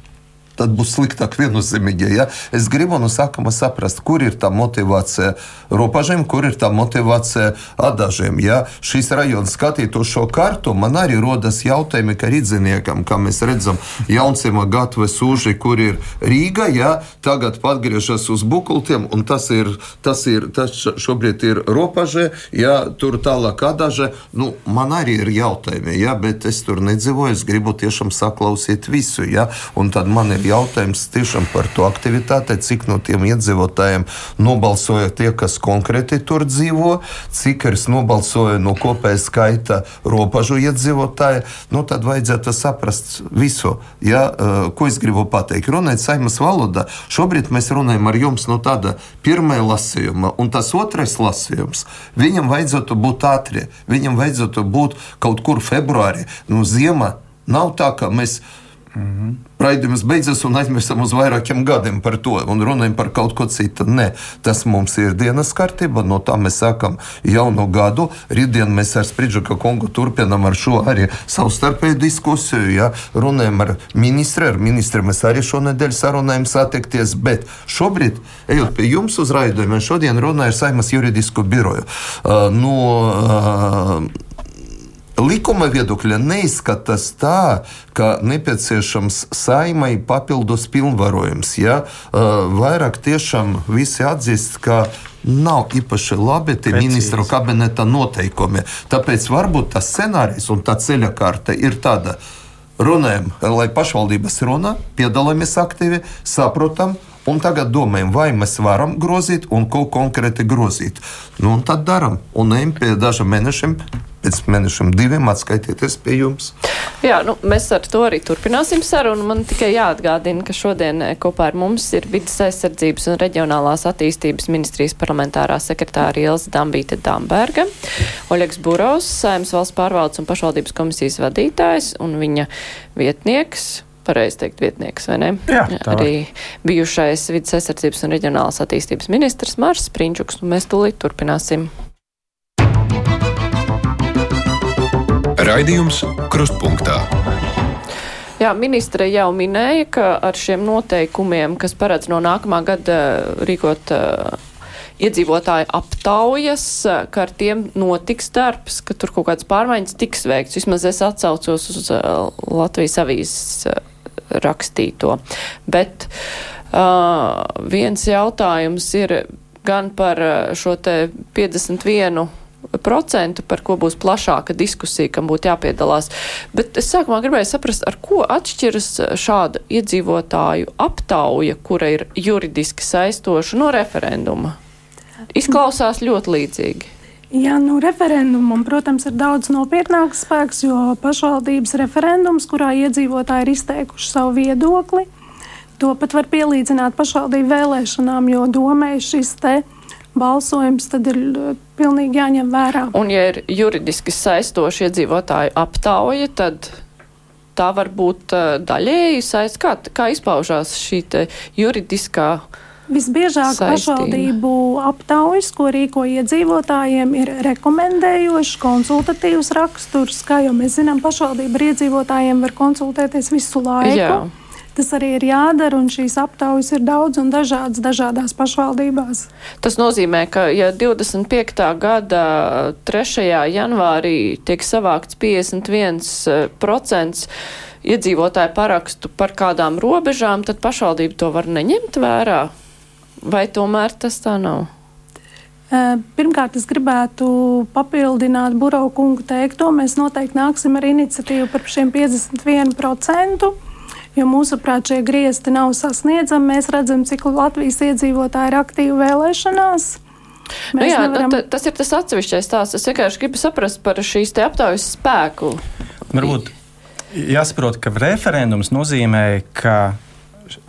Speaker 4: tad būs sliktāk viennozīmīgi. Ja? Es gribu no sākuma saprast, kur ir tā motivācija robežiem, kur ir tā motivācija adažiem. Ja šīs rajonas skatītu šo kartu, man arī rodas jautājumi, ka rīdziniekam, kā mēs redzam, Jauncima gatve sūži, kur ir Rīga, ja tagad atgriežas uz bukultiem, un tas ir, tas ir, tas šobrīd ir robeža, ja tur tālāk adaža, nu, man arī ir jautājumi, ja, bet es tur nedzīvoju, es gribu tiešām saklausīt visu, ja, un tad man ir jautājums tiešām par to aktivitāti, cik no tiem iedzīvotājiem nobalsoja tie, kas konkrēti tur dzīvo, cik ir nobalsoja no kopēja skaita robežu iedzīvotāju. Nu, tad vajadzētu saprast visu. Ja, uh, ko es gribu pateikt? Runājot saimas valodā, šobrīd mēs runājam ar jums no tāda pirmā lasījuma, un tas otrais lasījums, viņam vajadzētu būt ātri, viņam vajadzētu būt kaut kur februārī, nu, ziema. Nav tā, ka mēs Mm -hmm. Raidījums beidzas un aizmirstam uz vairākiem gadiem par to un runājam par kaut ko citu. Nē, tas mums ir dienas kārtība. No tā mēs sākam jaunu gadu. Rītdien mēs ar Sprīdžaka kungu turpinām ar šo arī savstarpēju diskusiju. Ja? Runājam ar ministru. Ar ministru mēs arī šonadēļ sarunājam satikties. Bet šobrīd, ejot pie jums uz raidījumiem, šodien runāju ar Saimas juridisko biroju. Uh, no, uh, likuma viedokļa neizskatās tā, ka nepieciešams saimai papildus pilnvarojums. Ja? Vairāk tiešām visi atzīst, ka nav īpaši labi tie Precīzi. ministru kabineta noteikumi. Tāpēc varbūt tas scenārijs un tā ceļa karte ir tāda. Runājam, lai pašvaldības runā, piedalāmies aktīvi, saprotam, Un tagad domājam, vai mēs varam grozīt un ko konkrēti grozīt. Nu, un tad darām. Un ejam pie dažiem mēnešiem pēc mēnešiem diviem atskaitieties pie jums.
Speaker 2: Jā, nu, mēs ar to arī turpināsim sarunu. Man tikai jāatgādina, ka šodien eh, kopā ar mums ir vidas aizsardzības un reģionālās attīstības ministrijas parlamentārā sekretāra Ilza Dambīte Damberga, Oļegs Burovs, Saimnes valsts pārvaldes un pašvaldības komisijas vadītājs un viņa vietnieks pareizi teikt, vietnieks, vai ne?
Speaker 5: Jā,
Speaker 2: arī bijušais vidas aizsardzības un reģionālās attīstības ministrs Mars Sprinčuks, un mēs tūlīt turpināsim.
Speaker 1: Raidījums Krustpunktā.
Speaker 2: Jā, ministre jau minēja, ka ar šiem noteikumiem, kas paredz no nākamā gada rīkot uh, iedzīvotāju aptaujas, ka ar tiem notiks darbs, ka tur kaut kādas pārmaiņas tiks veikts. Vismaz es atsaucos uz uh, Latvijas avīzes uh, rakstīto. Bet uh, viens jautājums ir gan par šo te 51 procentu, par ko būs plašāka diskusija, kam būtu jāpiedalās. Bet es sākumā gribēju saprast, ar ko atšķiras šāda iedzīvotāju aptauja, kura ir juridiski saistoša no referenduma. Izklausās ļoti līdzīgi.
Speaker 3: Jā, nu, referendumam, protams, ir daudz nopietnāks spēks, jo pašvaldības referendums, kurā iedzīvotāji ir izteikuši savu viedokli, to pat var pielīdzināt pašvaldību vēlēšanām, jo domē šis te balsojums tad ir uh, pilnīgi jāņem vērā.
Speaker 2: Un, ja ir juridiski saistoši iedzīvotāju aptauja, tad tā var būt uh, daļēji saist. Kā, kā izpaužās šī juridiskā?
Speaker 3: Visbiežāk saistība. pašvaldību aptaujas, ko rīko iedzīvotājiem, ir rekomendējošs, konsultatīvs raksturs. Kā jau mēs zinām, pašvaldība ar iedzīvotājiem var konsultēties visu laiku. Jā. Tas arī ir jādara, un šīs aptaujas ir daudz un dažādas dažādās pašvaldībās.
Speaker 2: Tas nozīmē, ka ja 25. gada 3. janvārī tiek savākts 51% iedzīvotāju parakstu par kādām robežām, tad pašvaldība to var neņemt vērā? Vai tomēr tas tā nav?
Speaker 3: Pirmkārt, es gribētu papildināt Burbuļu kungu teikto. Mēs noteikti nāksim ar iniciatīvu par šiem 51%. Jo mūsuprāt, šie griezti nav sasniedzami. Mēs redzam, cik Latvijas iedzīvotāji ir aktīvi vēlēšanās.
Speaker 2: Nu jā, nu nevaram... tas ir tas atsevišķais stāsts. Es vienkārši gribu saprast par šīs aptaujas spēku.
Speaker 5: Varbūt jāsaprot, ka referendums nozīmē, ka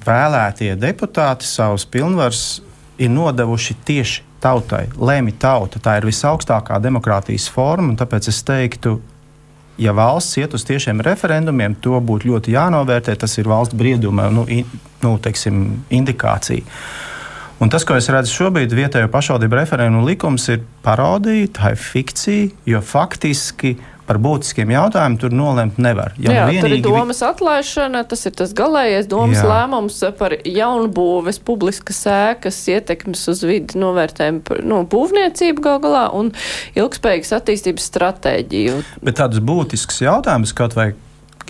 Speaker 5: vēlētie deputāti savus pilnvarus ir nodevuši tieši tautai, lēmi tauta. Tā ir visaugstākā demokrātijas forma, un tāpēc es teiktu, ja valsts iet uz tiešiem referendumiem, to būtu ļoti jānovērtē. Tas ir valsts brieduma nu, in, nu, teiksim, indikācija. Un tas, ko es redzu šobrīd, vietējo pašvaldību referendumu likums ir parodija, tā ir fikcija, jo faktiski par būtiskiem jautājumiem tur nolemt nevar.
Speaker 2: Ja Jā, vienīgi... tur ir domas atlaišana, tas ir tas galējais domas Jā. lēmums par jaunbūves publiskas ēkas ietekmes uz vidi novērtējumu, nu, būvniecību gal galā un ilgspējīgas attīstības stratēģiju.
Speaker 5: Bet tādus būtiskus jautājumus kaut vai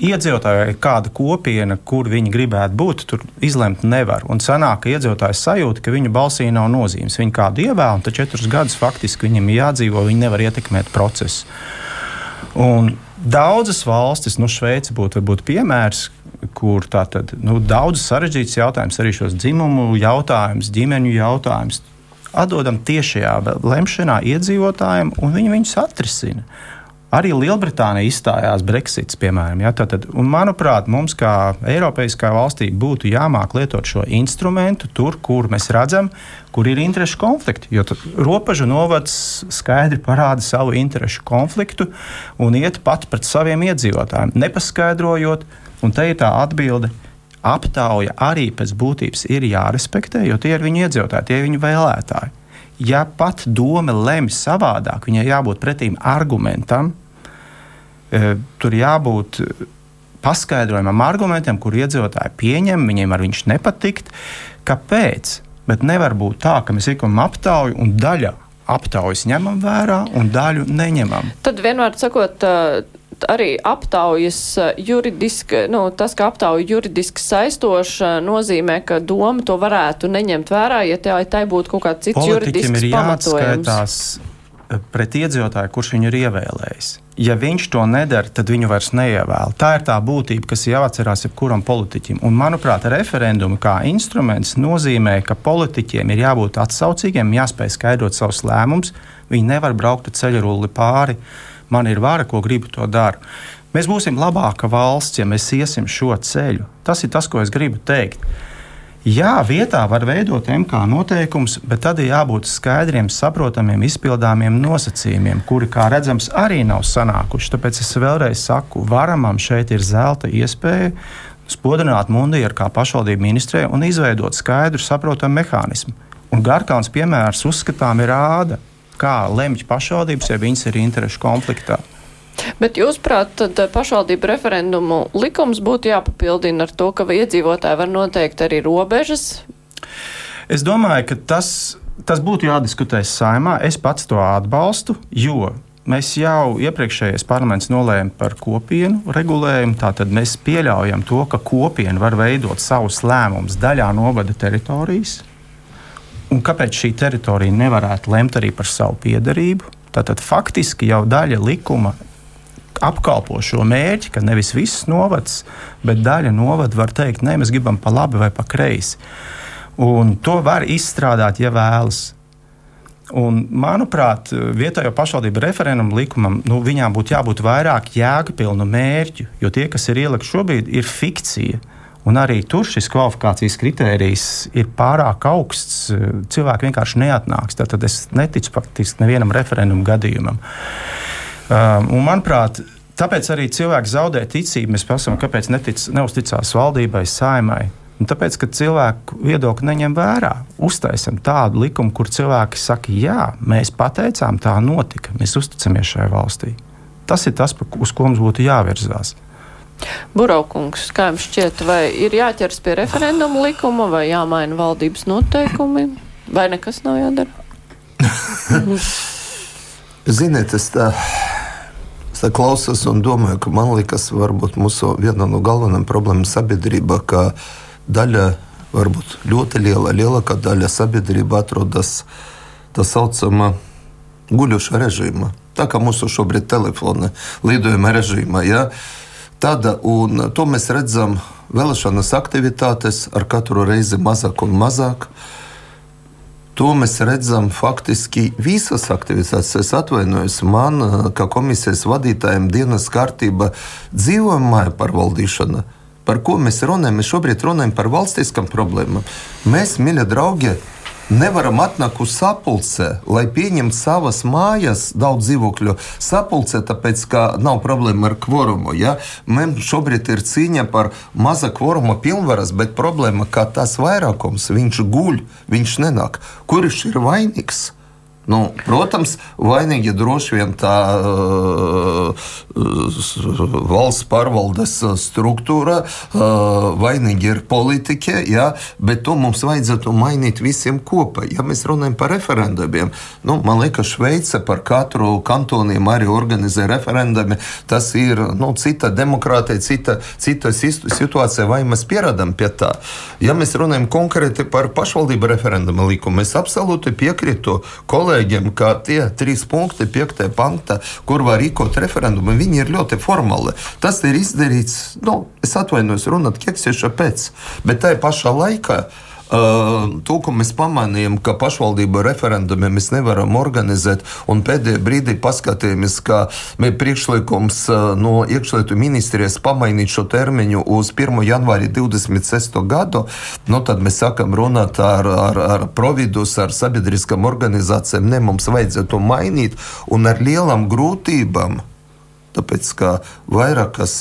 Speaker 5: iedzīvotāji, kāda kopiena, kur viņi gribētu būt, tur izlemt nevar. Un sanāk, ka iedzīvotājs sajūta, ka viņu balsī nav nozīmes. Viņi kādu ievēl, un tad četrus gadus faktiski viņam jādzīvo, viņi nevar ietekmēt procesu. Un daudzas valstis, nu, Šveice būtu varbūt piemērs, kur tātad nu, daudz sarežģīts jautājums, arī šos dzimumu jautājumus, ģimeņu jautājumus, atdodam tiešajā lemšanā iedzīvotājiem, un viņi viņus atrisina. Arī Lielbritānija izstājās Brexits, piemēram. Ja, tātad, un, manuprāt, mums, kā Eiropaiskā valstī, būtu jāmāk lietot šo instrumentu tur, kur mēs redzam, kur ir interešu konflikti. Jo robežu novads skaidri parāda savu interešu konfliktu un iet pat pret saviem iedzīvotājiem, nepaskaidrojot, un te ir tā atbilde. Aptauja arī pēc būtības ir jārespektē, jo tie ir viņu iedzīvotāji, tie ir viņu vēlētāji. Ja pat doma lemj savādāk, viņai jābūt pretīm argumentam, tur jābūt paskaidrojumam, argumentiem, kur iedzīvotāji pieņem, viņiem ar viņš nepatikt. Kāpēc? Bet nevar būt tā, ka mēs ikam aptauju un daļa aptaujas ņemam vērā un daļu neņemam.
Speaker 2: Tad vienmēr sakot, eh, arī aptaujas eh, juridiski, nu, tas, ka aptauja juridiski saistoša, nozīmē, ka doma to varētu neņemt vērā, ja tā, tai būtu kaut kāds cits
Speaker 5: Politiķim
Speaker 2: juridisks
Speaker 5: pamatojums pret iedzīvotāju, kurš viņu ir ievēlējis. Ja viņš to nedara, tad viņu vairs neievēl. Tā ir tā būtība, kas jāatcerās jebkuram politiķim. Un, manuprāt, referendumi kā instruments nozīmē, ka politiķiem ir jābūt atsaucīgiem, jāspēj skaidrot savus lēmumus. Viņi nevar braukt ar ceļruli pāri. Man ir vara, ko gribu, to daru. Mēs būsim labāka valsts, ja mēs iesim šo ceļu. Tas ir tas, ko es gribu teikt. Jā, vietā var veidot MK noteikumus, bet tad ir jābūt skaidriem, saprotamiem, izpildāmiem nosacījumiem, kuri, kā redzams, arī nav sanākuši. Tāpēc es vēlreiz saku, varamam šeit ir zelta iespēja spodrināt Mundiju kā pašvaldību ministrē un izveidot skaidru, saprotamu mehānismu. Un Garkāns piemērs uzskatām ir rāda, kā lemj pašvaldības, ja viņas ir interešu konfliktā.
Speaker 2: Bet jūs prāt, tad eh, pašvaldību referendumu likums būtu jāpapildina ar to, ka iedzīvotāji var noteikt arī robežas?
Speaker 5: Es domāju, ka tas, tas būtu jādiskutē saimā. Es pats to atbalstu, jo mēs jau iepriekšējais parlaments nolēma par kopienu regulējumu. Tātad mēs pieļaujam to, ka kopiena var veidot savus lēmumus daļā novada teritorijas. Un kāpēc šī teritorija nevarētu lemt arī par savu piedarību? Tātad faktiski jau daļa likuma apkalpo šo mērķi, ka nevis viss novads, bet daļa novada var teikt, nē, mēs gribam pa labi vai pa kreisi. Un to var izstrādāt, ja vēlas. Un, manuprāt, vietējo pašvaldību referendumu likumam nu, būtu jābūt vairāk jēgpilnu mērķu, jo tie, kas ir ielikti šobrīd, ir fikcija. Un arī tur šis kvalifikācijas kritērijs ir pārāk augsts. Cilvēki vienkārši neatnāks. Tad es neticu faktiski nevienam referendumu gadījumam. Um, un, manuprāt, tāpēc arī cilvēki zaudē ticību. Mēs prasām, kāpēc netic, neusticās valdībai, saimai. Un tāpēc, ka cilvēku viedokli neņem vērā, uztaisam tādu likumu, kur cilvēki saka, jā, mēs pateicām, tā notika, mēs uzticamies šai valstī. Tas ir tas, uz ko mums būtu jāvirzās.
Speaker 2: Buraukungs, kā jums šķiet, vai ir jāķers pie referenduma likuma, vai jāmaina valdības noteikumi, vai nekas nav jādara?
Speaker 4: Ziniet, es tā, es tā klausos un domāju, ka man liekas, varbūt mūsu viena no galvenajām problēmām sabiedrībā, ka daļa, varbūt ļoti liela, lielākā daļa sabiedrība atrodas tā saucamā guļošā režīmā. Tā kā mūsu šobrīd telefona lidojuma režīmā. Ja? Tāda, un to mēs redzam vēlēšanas aktivitātes ar katru reizi mazāk un mazāk. To mēs redzam faktiski visas aktivitātes. Es atvainojos, man, kā komisijas vadītājiem, dienas kārtība dzīvojuma māja pārvaldīšana. Par ko mēs runājam? Mēs šobrīd runājam par valstiskām problēmām. Mēs, mīļie draugi, nevaram atnākt uz sapulcē, lai pieņemtu savas mājas, daudz dzīvokļu sapulcē, tāpēc ka nav problēma ar kvorumu. Ja? Mums šobrīd ir cīņa par maza kvoruma pilnvaras, bet problēma, ka tas vairākums viņš guļ, viņš nenāk. Kurš ir vainīgs? Nu, protams, vainīgi droši vien tā valsts pārvaldes struktūra, vainīgi ir politiķi, ja, bet to mums vajadzētu mainīt visiem kopā. Ja mēs runājam par referendumiem, nu, man liekas, Šveice par katru kantoniem arī organizē referendumu. Tas ir nu, cita demokrātija, cita, cita situācija, vai mēs pieradam pie tā. Ja mēs runājam konkrēti par pašvaldību referendumu likumu, es absolūti piekrītu kolēģiem kolēģiem, ka tie trīs punkti, piektajā pantā, kur var rīkot referendumu, viņi ir ļoti formāli. Tas ir izdarīts, nu, es atvainojos, runāt keksieša pēc, bet tajā pašā laikā. To, ko mēs pamanījām, ka pašvaldību referendumiem mēs nevaram organizēt, un pēdējā brīdī paskatījāmies, ka ir priekšlikums no iekšlietu ministrijas pamainīt šo termiņu uz 1. janvāri 26. gadu, nu, tad mēs sākam runāt ar, ar, ar providus, ar sabiedriskām organizācijām. Ne, mums vajadzētu mainīt un ar lielām grūtībām, tāpēc ka vairākas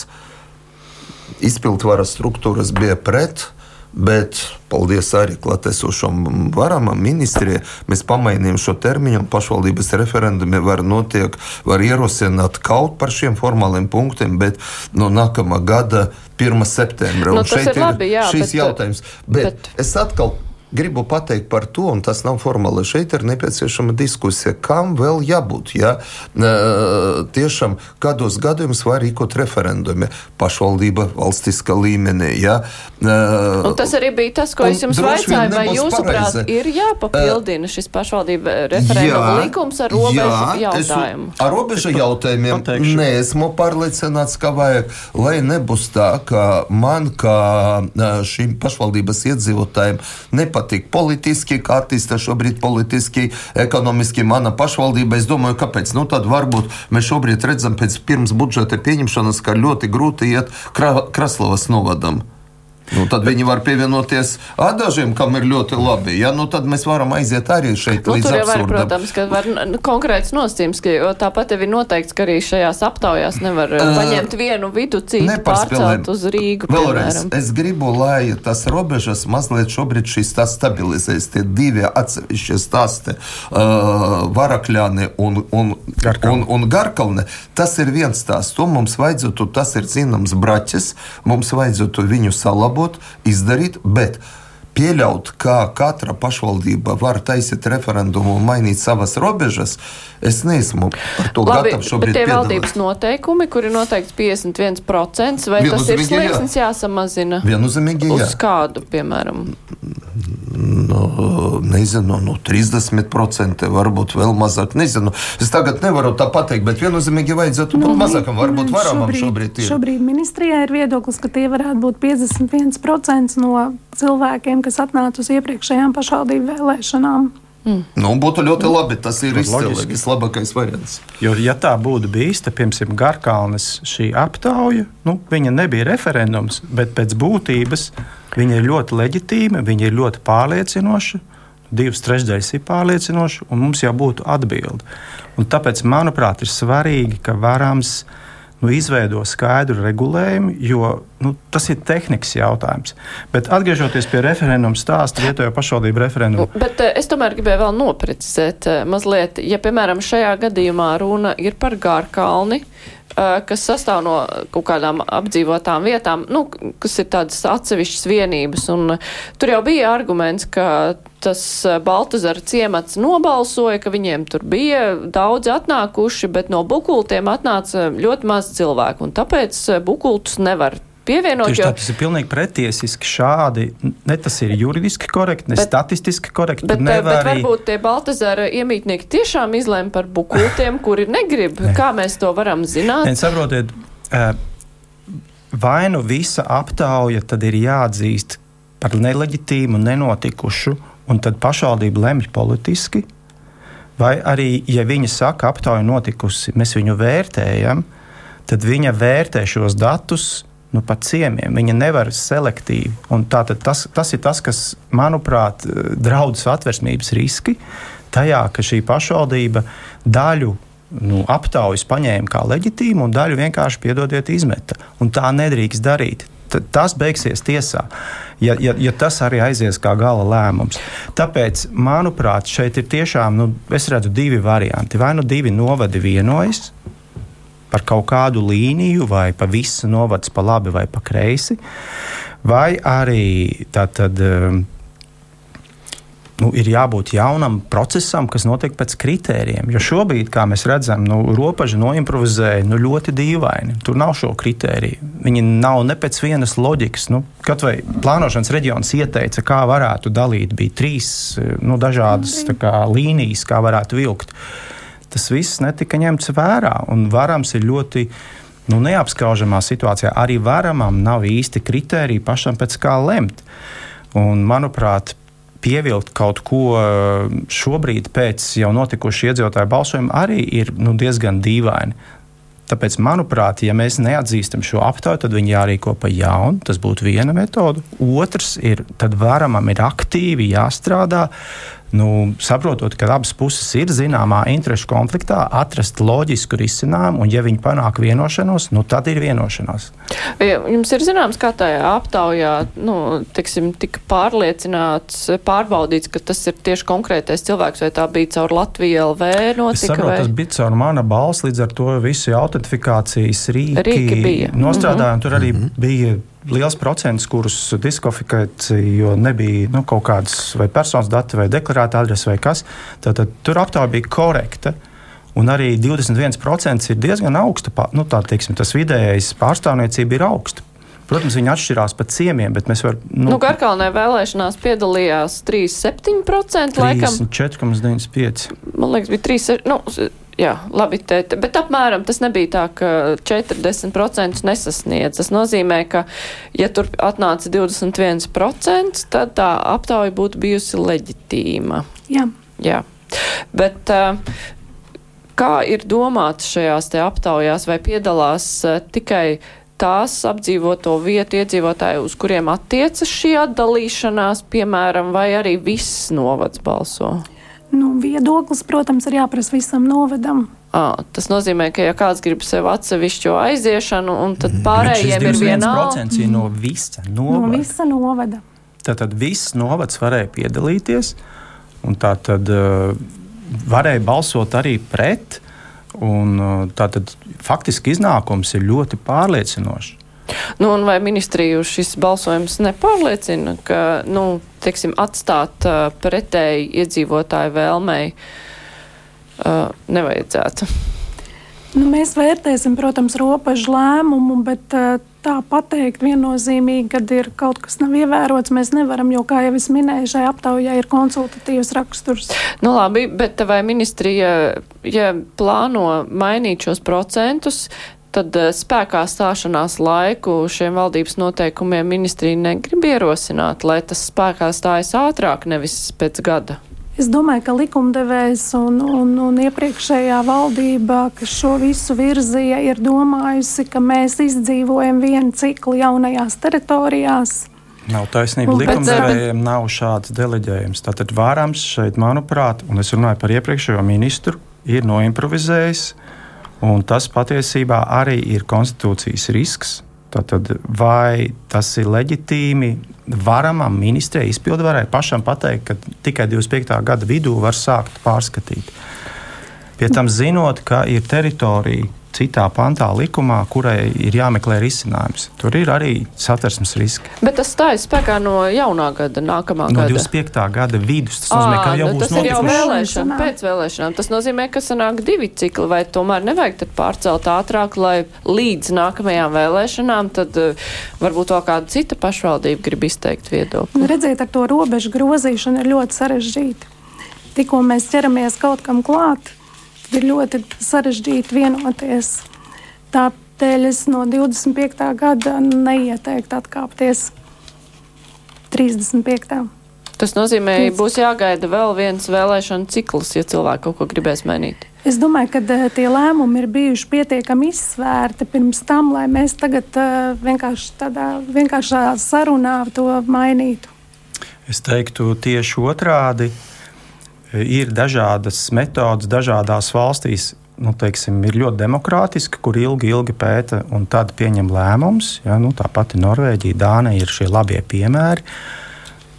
Speaker 4: izpildvaras struktūras bija pret. Bet, paldies arī klātesošam varam, ministrijai, mēs pamainījām šo termiņu. Pašvaldības referendumi var notiek, var ierosināt kaut par šiem formāliem punktiem, bet no nākamā gada 1. septembra.
Speaker 2: Nu, šeit ir, labi, jā,
Speaker 4: šis
Speaker 2: bet,
Speaker 4: jautājums. Bet, bet es atkal gribu pateikt par to, un tas nav formāli. Šeit ir nepieciešama diskusija, kam vēl jābūt. Ja? Tiešām kādos gadījumos var rīkot referendumi pašvaldība valstiskā līmenī. Ja?
Speaker 2: Un tas arī bija tas, ko es jums vaicāju. Vai jūsuprāt ir jāpapildina šis pašvaldība referenduma likums ar robežu jā, jautājumu?
Speaker 4: Ar robežu jautājumiem neesmu pārliecināts, ka vajag, lai nebūs tā, ka man, kā šīm pašvaldības iedzīvotājiem, nepatīk nepatīk politiski, kā attīstās šobrīd politiski, ekonomiski mana pašvaldība. Es domāju, kāpēc? Nu, tad varbūt mēs šobrīd redzam pēc pirms budžeta pieņemšanas, ka ļoti grūti iet Kraslavas novadam. Nu, tad viņi var pievienoties dažiem, kam ir ļoti labi. Ja? Nu, tad mēs varam aiziet arī šeit nu, līdz
Speaker 2: tur
Speaker 4: jau var,
Speaker 2: protams, ka var konkrēts nosacījums, ka tāpat jau ir noteikts, ka arī šajās aptaujās nevar uh, paņemt vienu vidu citu pārcelt uz Rīgu.
Speaker 4: Vēlreiz, es gribu, lai tas robežas mazliet šobrīd šīs tās stabilizēs. Tie divi atsevišķi stāsti, uh, Varakļāni un, un, un, un Garkalne, tas ir viens stāsts. To mums vajadzētu, tas ir zināms braķis, mums vajadzētu viņu salabot uzlabot, izdarīt, bet pieļaut, ka katra pašvaldība var taisīt referendumu un mainīt savas robežas, es neesmu par to Labi, gatavs šobrīd.
Speaker 2: Bet tie piedalāt. valdības noteikumi, kur ir noteikts 51%, vai tas ir slieksnis jā. jāsamazina?
Speaker 4: Viennozīmīgi jā.
Speaker 2: Uz kādu, piemēram?
Speaker 4: nu, nezinu, nu, 30%, varbūt vēl mazāk. Nezinu. Es tagad nevaru tā pateikt, bet viennozīmīgi vajadzētu būt nu, mazākam. Varbūt varamam šobrīd, šobrīd
Speaker 3: ir. Šobrīd ministrijā ir viedoklis, ka tie varētu būt 51% no cilvēkiem, kas atnāca uz iepriekšējām pašvaldību vēlēšanām.
Speaker 4: Mm. Nu, būtu ļoti labi. Tas ir izcili, vislabākais variants.
Speaker 5: Jo, ja tā būtu bijis, tad, piemēram, Garkalnes šī aptauja, nu, viņa nebija referendums, bet pēc būtības viņa ir ļoti leģitīma, viņa ir ļoti pārliecinoša. Divas trešdaļas ir pārliecinoši, un mums jau būtu atbilde. Un tāpēc, manuprāt, ir svarīgi, ka varams uh, nu, izveido skaidru regulējumu, jo nu, tas ir tehnikas jautājums. Bet atgriežoties pie referenduma stāsta, vietējo pašvaldību referendumu.
Speaker 2: Nu, bet eh, es tomēr gribēju vēl noprecizēt eh, mazliet, ja, piemēram, šajā gadījumā runa ir par Gārkalni, kas sastāv no kaut kādām apdzīvotām vietām, nu, kas ir tādas atsevišķas vienības. Un tur jau bija arguments, ka tas Baltazara ciemats nobalsoja, ka viņiem tur bija daudz atnākuši, bet no bukultiem atnāca ļoti maz cilvēku. Un tāpēc bukultus nevar pievienot.
Speaker 5: Tieši tā, tas ir pilnīgi pretiesiski šādi. Ne tas ir juridiski korekti, ne bet, statistiski korekti.
Speaker 2: Bet, bet arī... varbūt tie Baltazara iemītnieki tiešām izlēma par bukultiem, kuri negrib. Ne. Kā mēs to varam zināt?
Speaker 5: Ne, saprotiet, vai nu visa aptauja tad ir jāatzīst par neleģitīmu, nenotikušu, un tad pašvaldība lemj politiski. Vai arī, ja viņa saka, aptauja notikusi, mēs viņu vērtējam, tad viņa vērtē šos datus nu, pa ciemiem. Viņa nevar selektīvi. Tas, tas ir tas, kas, manuprāt, draudz atversmības riski tajā, ka šī pašvaldība daļu nu, aptaujas paņēma kā leģitīmu un daļu vienkārši piedodiet izmeta. Un tā nedrīkst darīt. T tas beigsies tiesā, ja, ja, ja tas arī aizies kā gala lēmums. Tāpēc, manuprāt, šeit ir tiešām, nu, es redzu divi varianti. Vai nu divi novadi vienojas, par kaut kādu līniju, vai pa visu novads pa labi vai pa kreisi, vai arī tātad. Um, nu, ir jābūt jaunam procesam, kas notiek pēc kritērijiem. Jo šobrīd, kā mēs redzam, nu, robeža noimprovizēja nu, ļoti dīvaini. Tur nav šo kritēriju. Viņi nav ne pēc vienas loģikas. Nu, kaut vai plānošanas reģions ieteica, kā varētu dalīt. Bija trīs nu, dažādas kā, līnijas, kā varētu vilkt. Uh, tas viss netika ņemts vērā. Un varams ir ļoti nu, neapskaužamā situācijā. Arī varamam nav īsti kriteriji pašam pēc kā lemt. Un, manuprāt, pievilkt kaut ko šobrīd pēc jau notikušā iedzīvotāju balsojuma arī ir nu, diezgan dīvaini. Tāpēc, manuprāt, ja mēs neatzīstam šo aptauju, tad viņi jārīko pa jaunu. Tas būtu viena metode. Otrs ir, tad varamam ir aktīvi jāstrādā nu, saprotot, ka abas puses ir zināmā interešu konfliktā, atrast loģisku risinājumu, un, ja viņi panāk vienošanos, nu, tad ir vienošanās.
Speaker 2: Jums ir zināms, kā tajā aptaujā nu, tiksim, tika pārliecināts, pārbaudīts, ka tas ir tieši konkrētais cilvēks, vai tā bija caur Latviju LV notika?
Speaker 5: Es saprotu, vai... tas bija caur mana balss, līdz ar to visi autentifikācijas rīki,
Speaker 2: rīki bija.
Speaker 5: nostrādājumi, mm -hmm. tur arī mm -hmm. bija liels procents, kurus diskvalificēja, jo nebija nu, kaut kādas vai personas dati, vai deklarēta adrese, vai kas. Tad, tad tur aptaujā bija korekta. Un arī 21% ir diezgan augsta. Nu, tā, teiksim, tas vidējais pārstāvniecība ir augsta. Protams, viņi atšķirās pa ciemiem, bet mēs varam.
Speaker 2: Nu, nu Garkalnē vēlēšanās piedalījās 3,7% laikam.
Speaker 5: 4,95%.
Speaker 2: Man liekas, bija 3. Nu, jā, labi, te, bet apmēram tas nebija tā, ka 40% nesasniedz. Tas nozīmē, ka, ja tur atnāca 21%, tad tā aptauja būtu bijusi leģitīma.
Speaker 3: Jā.
Speaker 2: jā. Bet, kā ir domāts šajās te aptaujās, vai piedalās tikai tās apdzīvoto vietu iedzīvotāji, uz kuriem attiecas šī atdalīšanās, piemēram, vai arī viss novads balso?
Speaker 3: Nu, viedoklis, protams, ir jāprasa visam novadam.
Speaker 2: À, tas nozīmē, ka ja kāds grib sev atsevišķo aiziešanu, tad mhm. pārējiem ir vienalga.
Speaker 5: no visa
Speaker 3: novada. No visa novada.
Speaker 5: Tātad viss novads varēja piedalīties, un tā tad uh, varēja balsot arī pret. Un, uh, tātad faktiski iznākums ir ļoti pārliecinošs.
Speaker 2: Nu, vai ministriju šis balsojums nepārliecina, ka nu, teiksim, atstāt uh, pretēji iedzīvotāju vēlmei uh, nevajadzētu?
Speaker 3: Nu, mēs vērtēsim, protams, robežu lēmumu, bet uh, tā pateikt viennozīmīgi, kad ir kaut kas nav ievērots, mēs nevaram, jo, kā jau es minēju, šai aptaujai ir konsultatīvs raksturs.
Speaker 2: Nu, labi, bet vai ministrija, ja plāno mainīt šos procentus, tad eh, spēkā stāšanās laiku šiem valdības noteikumiem ministrija negrib ierosināt, lai tas spēkā stājas ātrāk, nevis pēc gada.
Speaker 3: Es domāju, ka likumdevējs un, un, un iepriekšējā valdība, kas šo visu virzīja, ir domājusi, ka mēs izdzīvojam vienu ciklu jaunajās teritorijās.
Speaker 5: Nav taisnība. Likumdevējiem nav šāds deleģējums. Tātad vārams šeit, manuprāt, un es runāju par iepriekšējo ministru, ir noimprovizējis Un tas patiesībā arī ir konstitūcijas risks. Tātad, vai tas ir leģitīmi varamam ministrijai, izpildvarai pašam pateikt, ka tikai 25. gada vidū var sākt pārskatīt? Pie tam zinot, ka ir teritorija citā pantā likumā, kurai ir jāmeklē risinājums. Tur ir arī satversmes riski.
Speaker 2: Bet tas stājas spēkā no jaunā gada, nākamā
Speaker 5: no
Speaker 2: gada.
Speaker 5: 25. gada vidus. Tas nozīmē, ka jau
Speaker 2: nu,
Speaker 5: būs
Speaker 2: tas ir jau
Speaker 5: notikuši.
Speaker 2: vēlēšana, pēc vēlēšanām. Tas nozīmē, ka sanāk divi cikli, vai tomēr nevajag tad pārcelt ātrāk, lai līdz nākamajām vēlēšanām tad uh, varbūt vēl kāda cita pašvaldība grib izteikt viedokli.
Speaker 3: Redziet, ar to robežu grozīšanu ir ļoti sarežģīti. Tikko mēs ķeramies kaut kam klāt, ir ļoti sarežģīti vienoties. Tāpēc es no 25. gada neieteiktu atkāpties 35.
Speaker 2: Tas nozīmē, ka būs jāgaida vēl viens vēlēšana cikls, ja cilvēki kaut ko gribēs mainīt.
Speaker 3: Es domāju, ka uh, tie lēmumi ir bijuši pietiekami izsvērti pirms tam, lai mēs tagad uh, vienkārši tādā vienkāršā sarunā to mainītu.
Speaker 5: Es teiktu tieši otrādi ir dažādas metodas dažādās valstīs. Nu, teiksim, ir ļoti demokrātiski, kur ilgi, ilgi pēta un tad pieņem lēmumus. Ja, nu, tā pati Norvēģija, Dānija ir šie labie piemēri.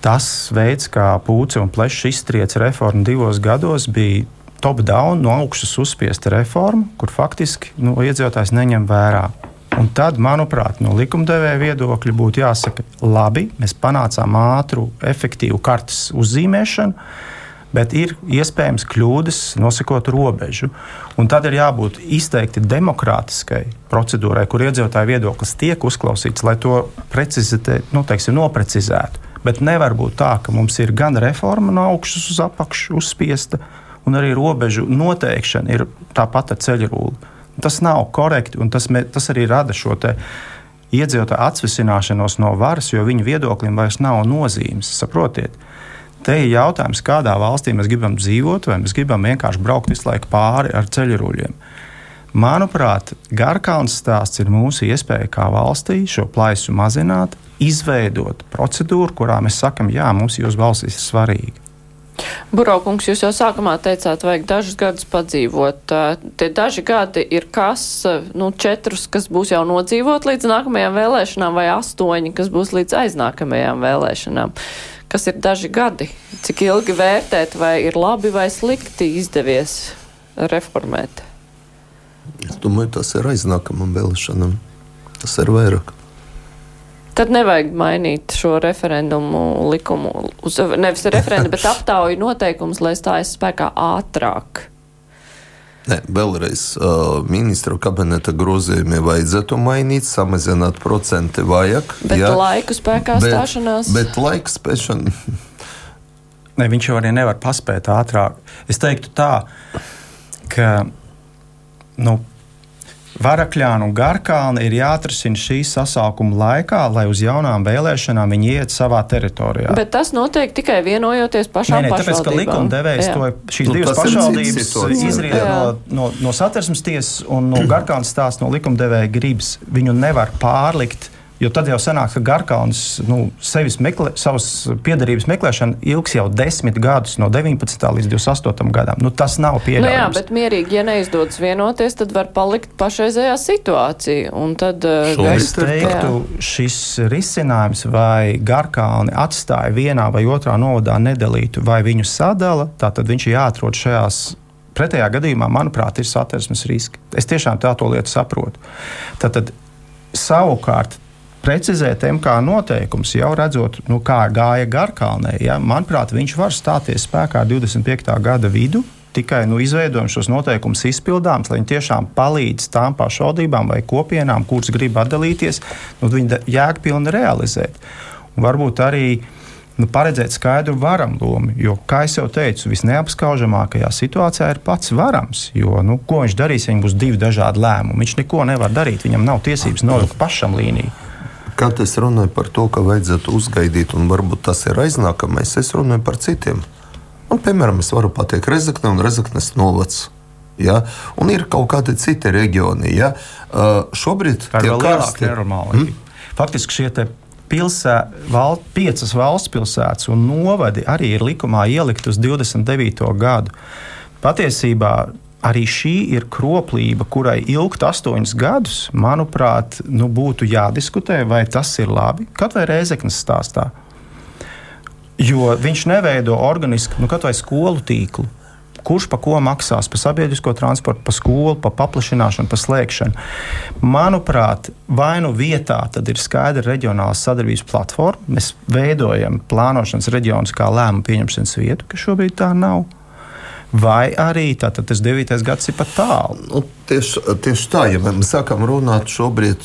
Speaker 5: Tas veids, kā pūce un plešs iztriec reformu divos gados, bija top-down, no augšas uzspiesta reforma, kur faktiski nu, iedzīvotājs neņem vērā. Un tad, manuprāt, no likumdevēja viedokļa būtu jāsaka, labi, mēs panācām ātru, efektīvu kartes uzzīmēšanu bet ir iespējams kļūdas nosakot robežu. Un tad ir jābūt izteikti demokrātiskai procedūrai, kur iedzīvotāju viedoklis tiek uzklausīts, lai to nu, teiksim, noprecizētu. Bet nevar būt tā, ka mums ir gan reforma no augšas uz apakšu uzspiesta, un arī robežu noteikšana ir tāpat ar ceļrūli. Tas nav korekti, un tas, tas arī rada šo iedzīvotāju atsvesināšanos no varas, jo viņu viedoklim vairs nav nozīmes. Saprotiet? Te ir jautājums, kādā valstī mēs gribam dzīvot, vai mēs gribam vienkārši braukt visu laiku pāri ar ceļruļiem. Manuprāt, Garkalns stāsts ir mūsu iespēja kā valstī šo plaisu mazināt, izveidot procedūru, kurā mēs sakam, jā, mums jūsu balsis ir svarīga.
Speaker 2: Buraukungs, jūs jau sākumā teicāt, vajag dažus gadus padzīvot. Tie daži gadi ir kas, nu, četrus, kas būs jau nodzīvot līdz nākamajām vēlēšanām, vai astoņi, kas būs līdz aiznākamajām vēlēšanām kas ir daži gadi. Cik ilgi vērtēt, vai ir labi vai slikti izdevies reformēt?
Speaker 4: Es domāju, tas ir aiznākamam vēlēšanam. Tas ir vairāk.
Speaker 2: Tad nevajag mainīt šo referendumu likumu, uz, nevis referendumu, bet aptauju noteikumus, lai stājas spēkā ātrāk.
Speaker 4: Ne, vēlreiz uh, ministra kabineta grozījumi vajadzētu mainīt, samazināt procenti vajag.
Speaker 2: Bet jā, laiku spēkā bet, stāšanās.
Speaker 4: Bet laiku spēšana.
Speaker 5: ne, viņš jau arī nevar paspēt ātrāk. Es teiktu tā, ka nu, Varakļāna un Garkalna ir jāatrisina šīs sasaukuma laikā, lai uz jaunām vēlēšanām viņi iet savā teritorijā.
Speaker 2: Bet tas notiek tikai vienojoties pašām
Speaker 5: nē, nē, tāpēc, ka likumdevējs to šīs nu, divas pašvaldības izriet no, no, no satversmes tiesas un no Garkalnas stāsta no likumdevēja gribas. Viņu nevar pārlikt Jo tad jau sanāk, ka Garkalns nu, meklē, savas piedarības meklēšana ilgs jau desmit gadus, no 19. līdz 28. gadam. Nu, tas nav pieļaujams. Nu
Speaker 2: jā, bet mierīgi, ja neizdodas vienoties, tad var palikt pašreizējā situācija. Tad, uh,
Speaker 5: es teiktu, jā. šis risinājums vai Garkalni atstāja vienā vai otrā novadā nedalītu, vai viņu sadala, tad viņš ir jāatrod šajās Pretējā gadījumā, manuprāt, ir satversmes riski. Es tiešām tā to lietu saprotu. Tad, tad savukārt precizēt MK noteikumus, jau redzot, nu, kā gāja Garkalnē. Ja? Manuprāt, viņš var stāties spēkā 25. gada vidū. Tikai nu, izveidojam šos noteikumus izpildāms, lai viņi tiešām palīdz tām pašvaldībām vai kopienām, kuras grib atdalīties, nu, viņi jēgpilni realizēt. Un varbūt arī nu, paredzēt skaidru varam lomu. Jo, kā jau teicu, visneapskaužamākajā situācijā ir pats varams. Jo, nu, ko viņš darīs, ja viņam būs divi dažādi lēmumi? Viņš neko nevar darīt, viņam nav tiesības nolikt pašam līniju.
Speaker 4: Kad es runāju par to, ka vajadzētu uzgaidīt, un varbūt tas ir aiznākamais, es runāju par citiem. Un, piemēram, es varu pateikt Rezekne un Rezeknes novads. Ja? Un ir kaut kādi citi reģioni. Ja? Uh, šobrīd
Speaker 5: tā ir karsti... nenormāli. Hmm? Faktiski šie pilsē, val, piecas valsts pilsētas un novadi arī ir likumā ielikt uz 29. gadu. Patiesībā arī šī ir kroplība, kurai ilgt astoņus gadus, manuprāt, nu, būtu jādiskutē, vai tas ir labi. Kaut vai Rēzeknas stāstā. Jo viņš neveido organisku, nu, kaut vai skolu tīklu, kurš pa ko maksās, par sabiedrisko transportu, par skolu, par paplašināšanu, par slēgšanu. Manuprāt, vai nu vietā ir skaidra reģionālās sadarbības platforma, mēs veidojam plānošanas reģionus kā lēmumu pieņemšanas vietu, kas šobrīd tā nav. Vai arī tātad, tas 9. gads ir pat tālu?
Speaker 4: Nu, tieši, tieši tā, ja mēs sākam runāt šobrīd,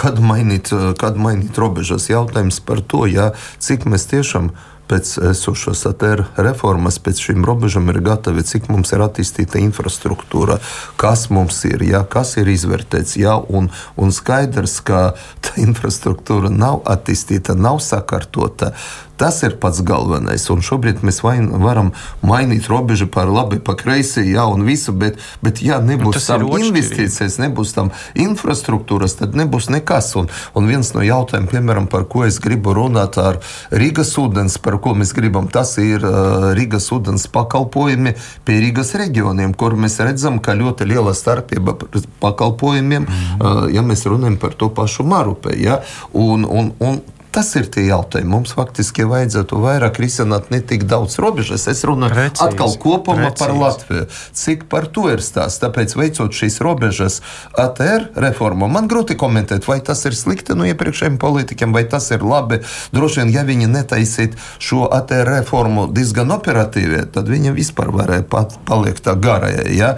Speaker 4: kad mainīt, kad mainīt robežas, jautājums par to, ja, cik mēs tiešām pēc esošās ATR reformas, pēc šīm robežām ir gatavi, cik mums ir attīstīta infrastruktūra, kas mums ir, ja, kas ir izvērtēts. Ja, un, un skaidrs, ka tā infrastruktūra nav attīstīta, nav sakārtota. Tas ir pats galvenais. Un šobrīd mēs varam mainīt robežu par labi, pa kreisi, jā, un visu, bet, bet ja nebūs tam investīcijas, nebūs tam infrastruktūras, tad nebūs nekas. Un, un viens no jautājumiem, piemēram, par ko es gribu runāt ar Rīgas ūdens, par ko mēs gribam, tas ir uh, Rīgas ūdens pakalpojumi pie Rīgas reģioniem, kur mēs redzam, ka ļoti liela starpība pakalpojumiem, mm -hmm. uh, ja mēs runājam par to pašu Marupē. Ja? Un, un, un Tas ir tie jautājumi. Mums faktiski vajadzētu vairāk risināt ne tik daudz robežas. Es runāju precīzi, atkal kopumā precīzi. par Latviju. Cik par to ir stāsts? Tāpēc, veicot šīs robežas ATR reformu, man grūti komentēt, vai tas ir slikti no iepriekšējiem politiķiem, vai tas ir labi. Droši vien, ja viņi netaisītu šo ATR reformu diezgan operatīvi, tad viņi vispār varēja pat palikt tā garajai. Ja?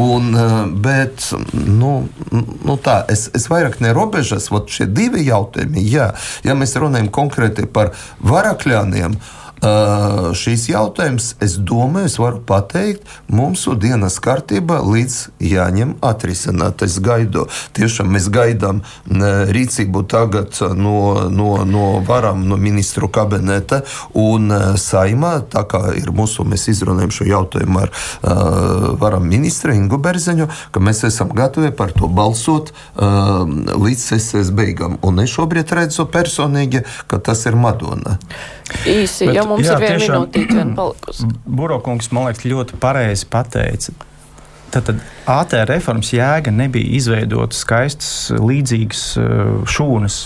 Speaker 4: Un, eh, bet, nu, nu tā, es, es vairāk ne robežas, šie divi jautājumi, jā. Ja mēs runājam konkrēti par varakļāniem, Uh, šīs jautājums, es domāju, es varu pateikt, mūsu dienas kārtībā līdz jāņem atrisināt. Es gaidu, tiešām mēs gaidām rīcību tagad no, no, no varam, no ministru kabineta un saimā, tā kā ir mūsu, mēs izrunājam šo jautājumu ar uh, varam ministru Ingu Berzeņu, ka mēs esam gatavi par to balsot uh, līdz sesijas beigām. Un es šobrīd redzu personīgi, ka tas ir Madona.
Speaker 2: Īsi, Bet, mums jā, ir viena minūtīte palikusi.
Speaker 5: Burokungs, man liekas, ļoti pareizi pateica. Tātad ATR reformas jēga nebija izveidot skaistas, līdzīgas uh, šūnas.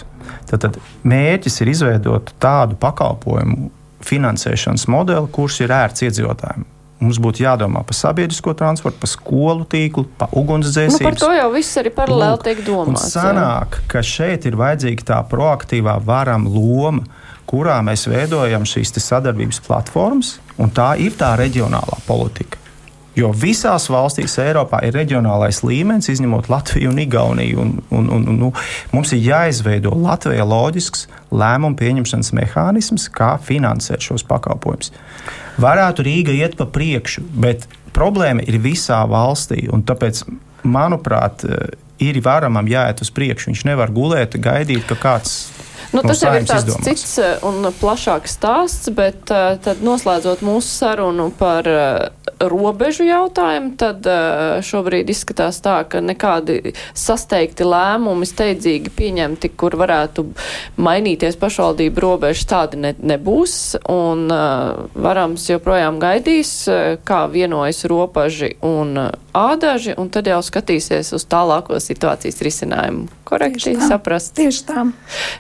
Speaker 5: Tātad mērķis ir izveidot tādu pakalpojumu finansēšanas modeli, kurš ir ērts iedzīvotājiem. Mums būtu jādomā par sabiedrisko transportu, par skolu tīklu, par ugunsdzēsību. Nu,
Speaker 2: par to jau viss arī paralēli tiek domāts.
Speaker 5: Sanāk, ka šeit ir vajadzīga tā proaktīvā varam loma kurā mēs veidojam šīs sadarbības platformas, un tā ir tā reģionālā politika. Jo visās valstīs Eiropā ir reģionālais līmenis, izņemot Latviju un Igauniju. Un, un, un, un, nu, mums ir jāizveido Latvijā loģisks lēmumu pieņemšanas mehānisms, kā finansēt šos pakalpojumus. Varētu Rīga iet pa priekšu, bet problēma ir visā valstī. Tāpēc, manuprāt, ir varamam jāiet uz priekšu. Viņš nevar gulēt, gaidīt, ka kāds
Speaker 2: Nu, tas jau ir tāds izdomās. cits eh, un plašāks stāsts, bet uh, tad noslēdzot mūsu sarunu par uh, robežu jautājumu, tad šobrīd izskatās tā, ka nekādi sasteigti lēmumi steidzīgi pieņemti, kur varētu mainīties pašvaldību robežas, tādi ne, nebūs. Un varams joprojām gaidīs, kā vienojas robeži un ādaži, un tad jau skatīsies uz tālāko situācijas risinājumu. Korekti tieši saprast.
Speaker 3: Tieši tā.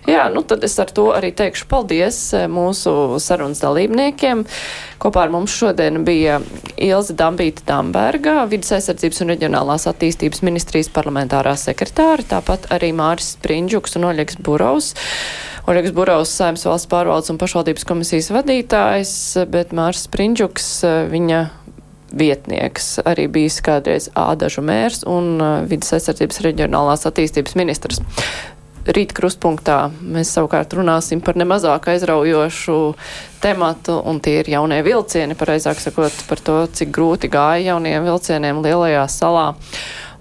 Speaker 2: Jā, nu tad es ar to arī teikšu paldies eh, mūsu sarunas dalībniekiem. Kopā ar mums šodien bija Ilze Dambīta Damberga, vidas aizsardzības un reģionālās attīstības ministrijas parlamentārā sekretāra, tāpat arī Māris Sprindžuks un Oļegs Burovs. Oļegs Burovs, Saimnes valsts pārvaldes un pašvaldības komisijas vadītājs, bet Māris Sprindžuks, eh, viņa vietnieks, arī bijis kādreiz ādažu mērs un uh, vidas aizsardzības reģionālās attīstības ministrs. Rīt krustpunktā mēs savukārt runāsim par nemazāk aizraujošu tematu, un tie ir jaunie vilcieni, pareizāk sakot, par to, cik grūti gāja jauniem vilcieniem lielajā salā.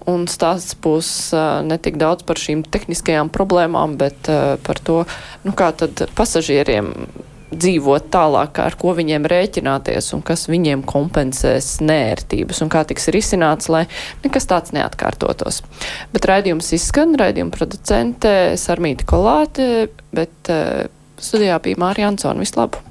Speaker 2: Un stāsts būs uh, ne tik daudz par šīm tehniskajām problēmām, bet uh, par to, nu, kā tad pasažieriem dzīvot tālāk, ar ko viņiem rēķināties un kas viņiem kompensēs nērtības un kā tiks risināts, lai nekas tāds neatkārtotos. Bet raidījums izskan, raidījuma producente Sarmīta Kolāte, bet uh, studijā bija Mārija Ansona. Vislabāk!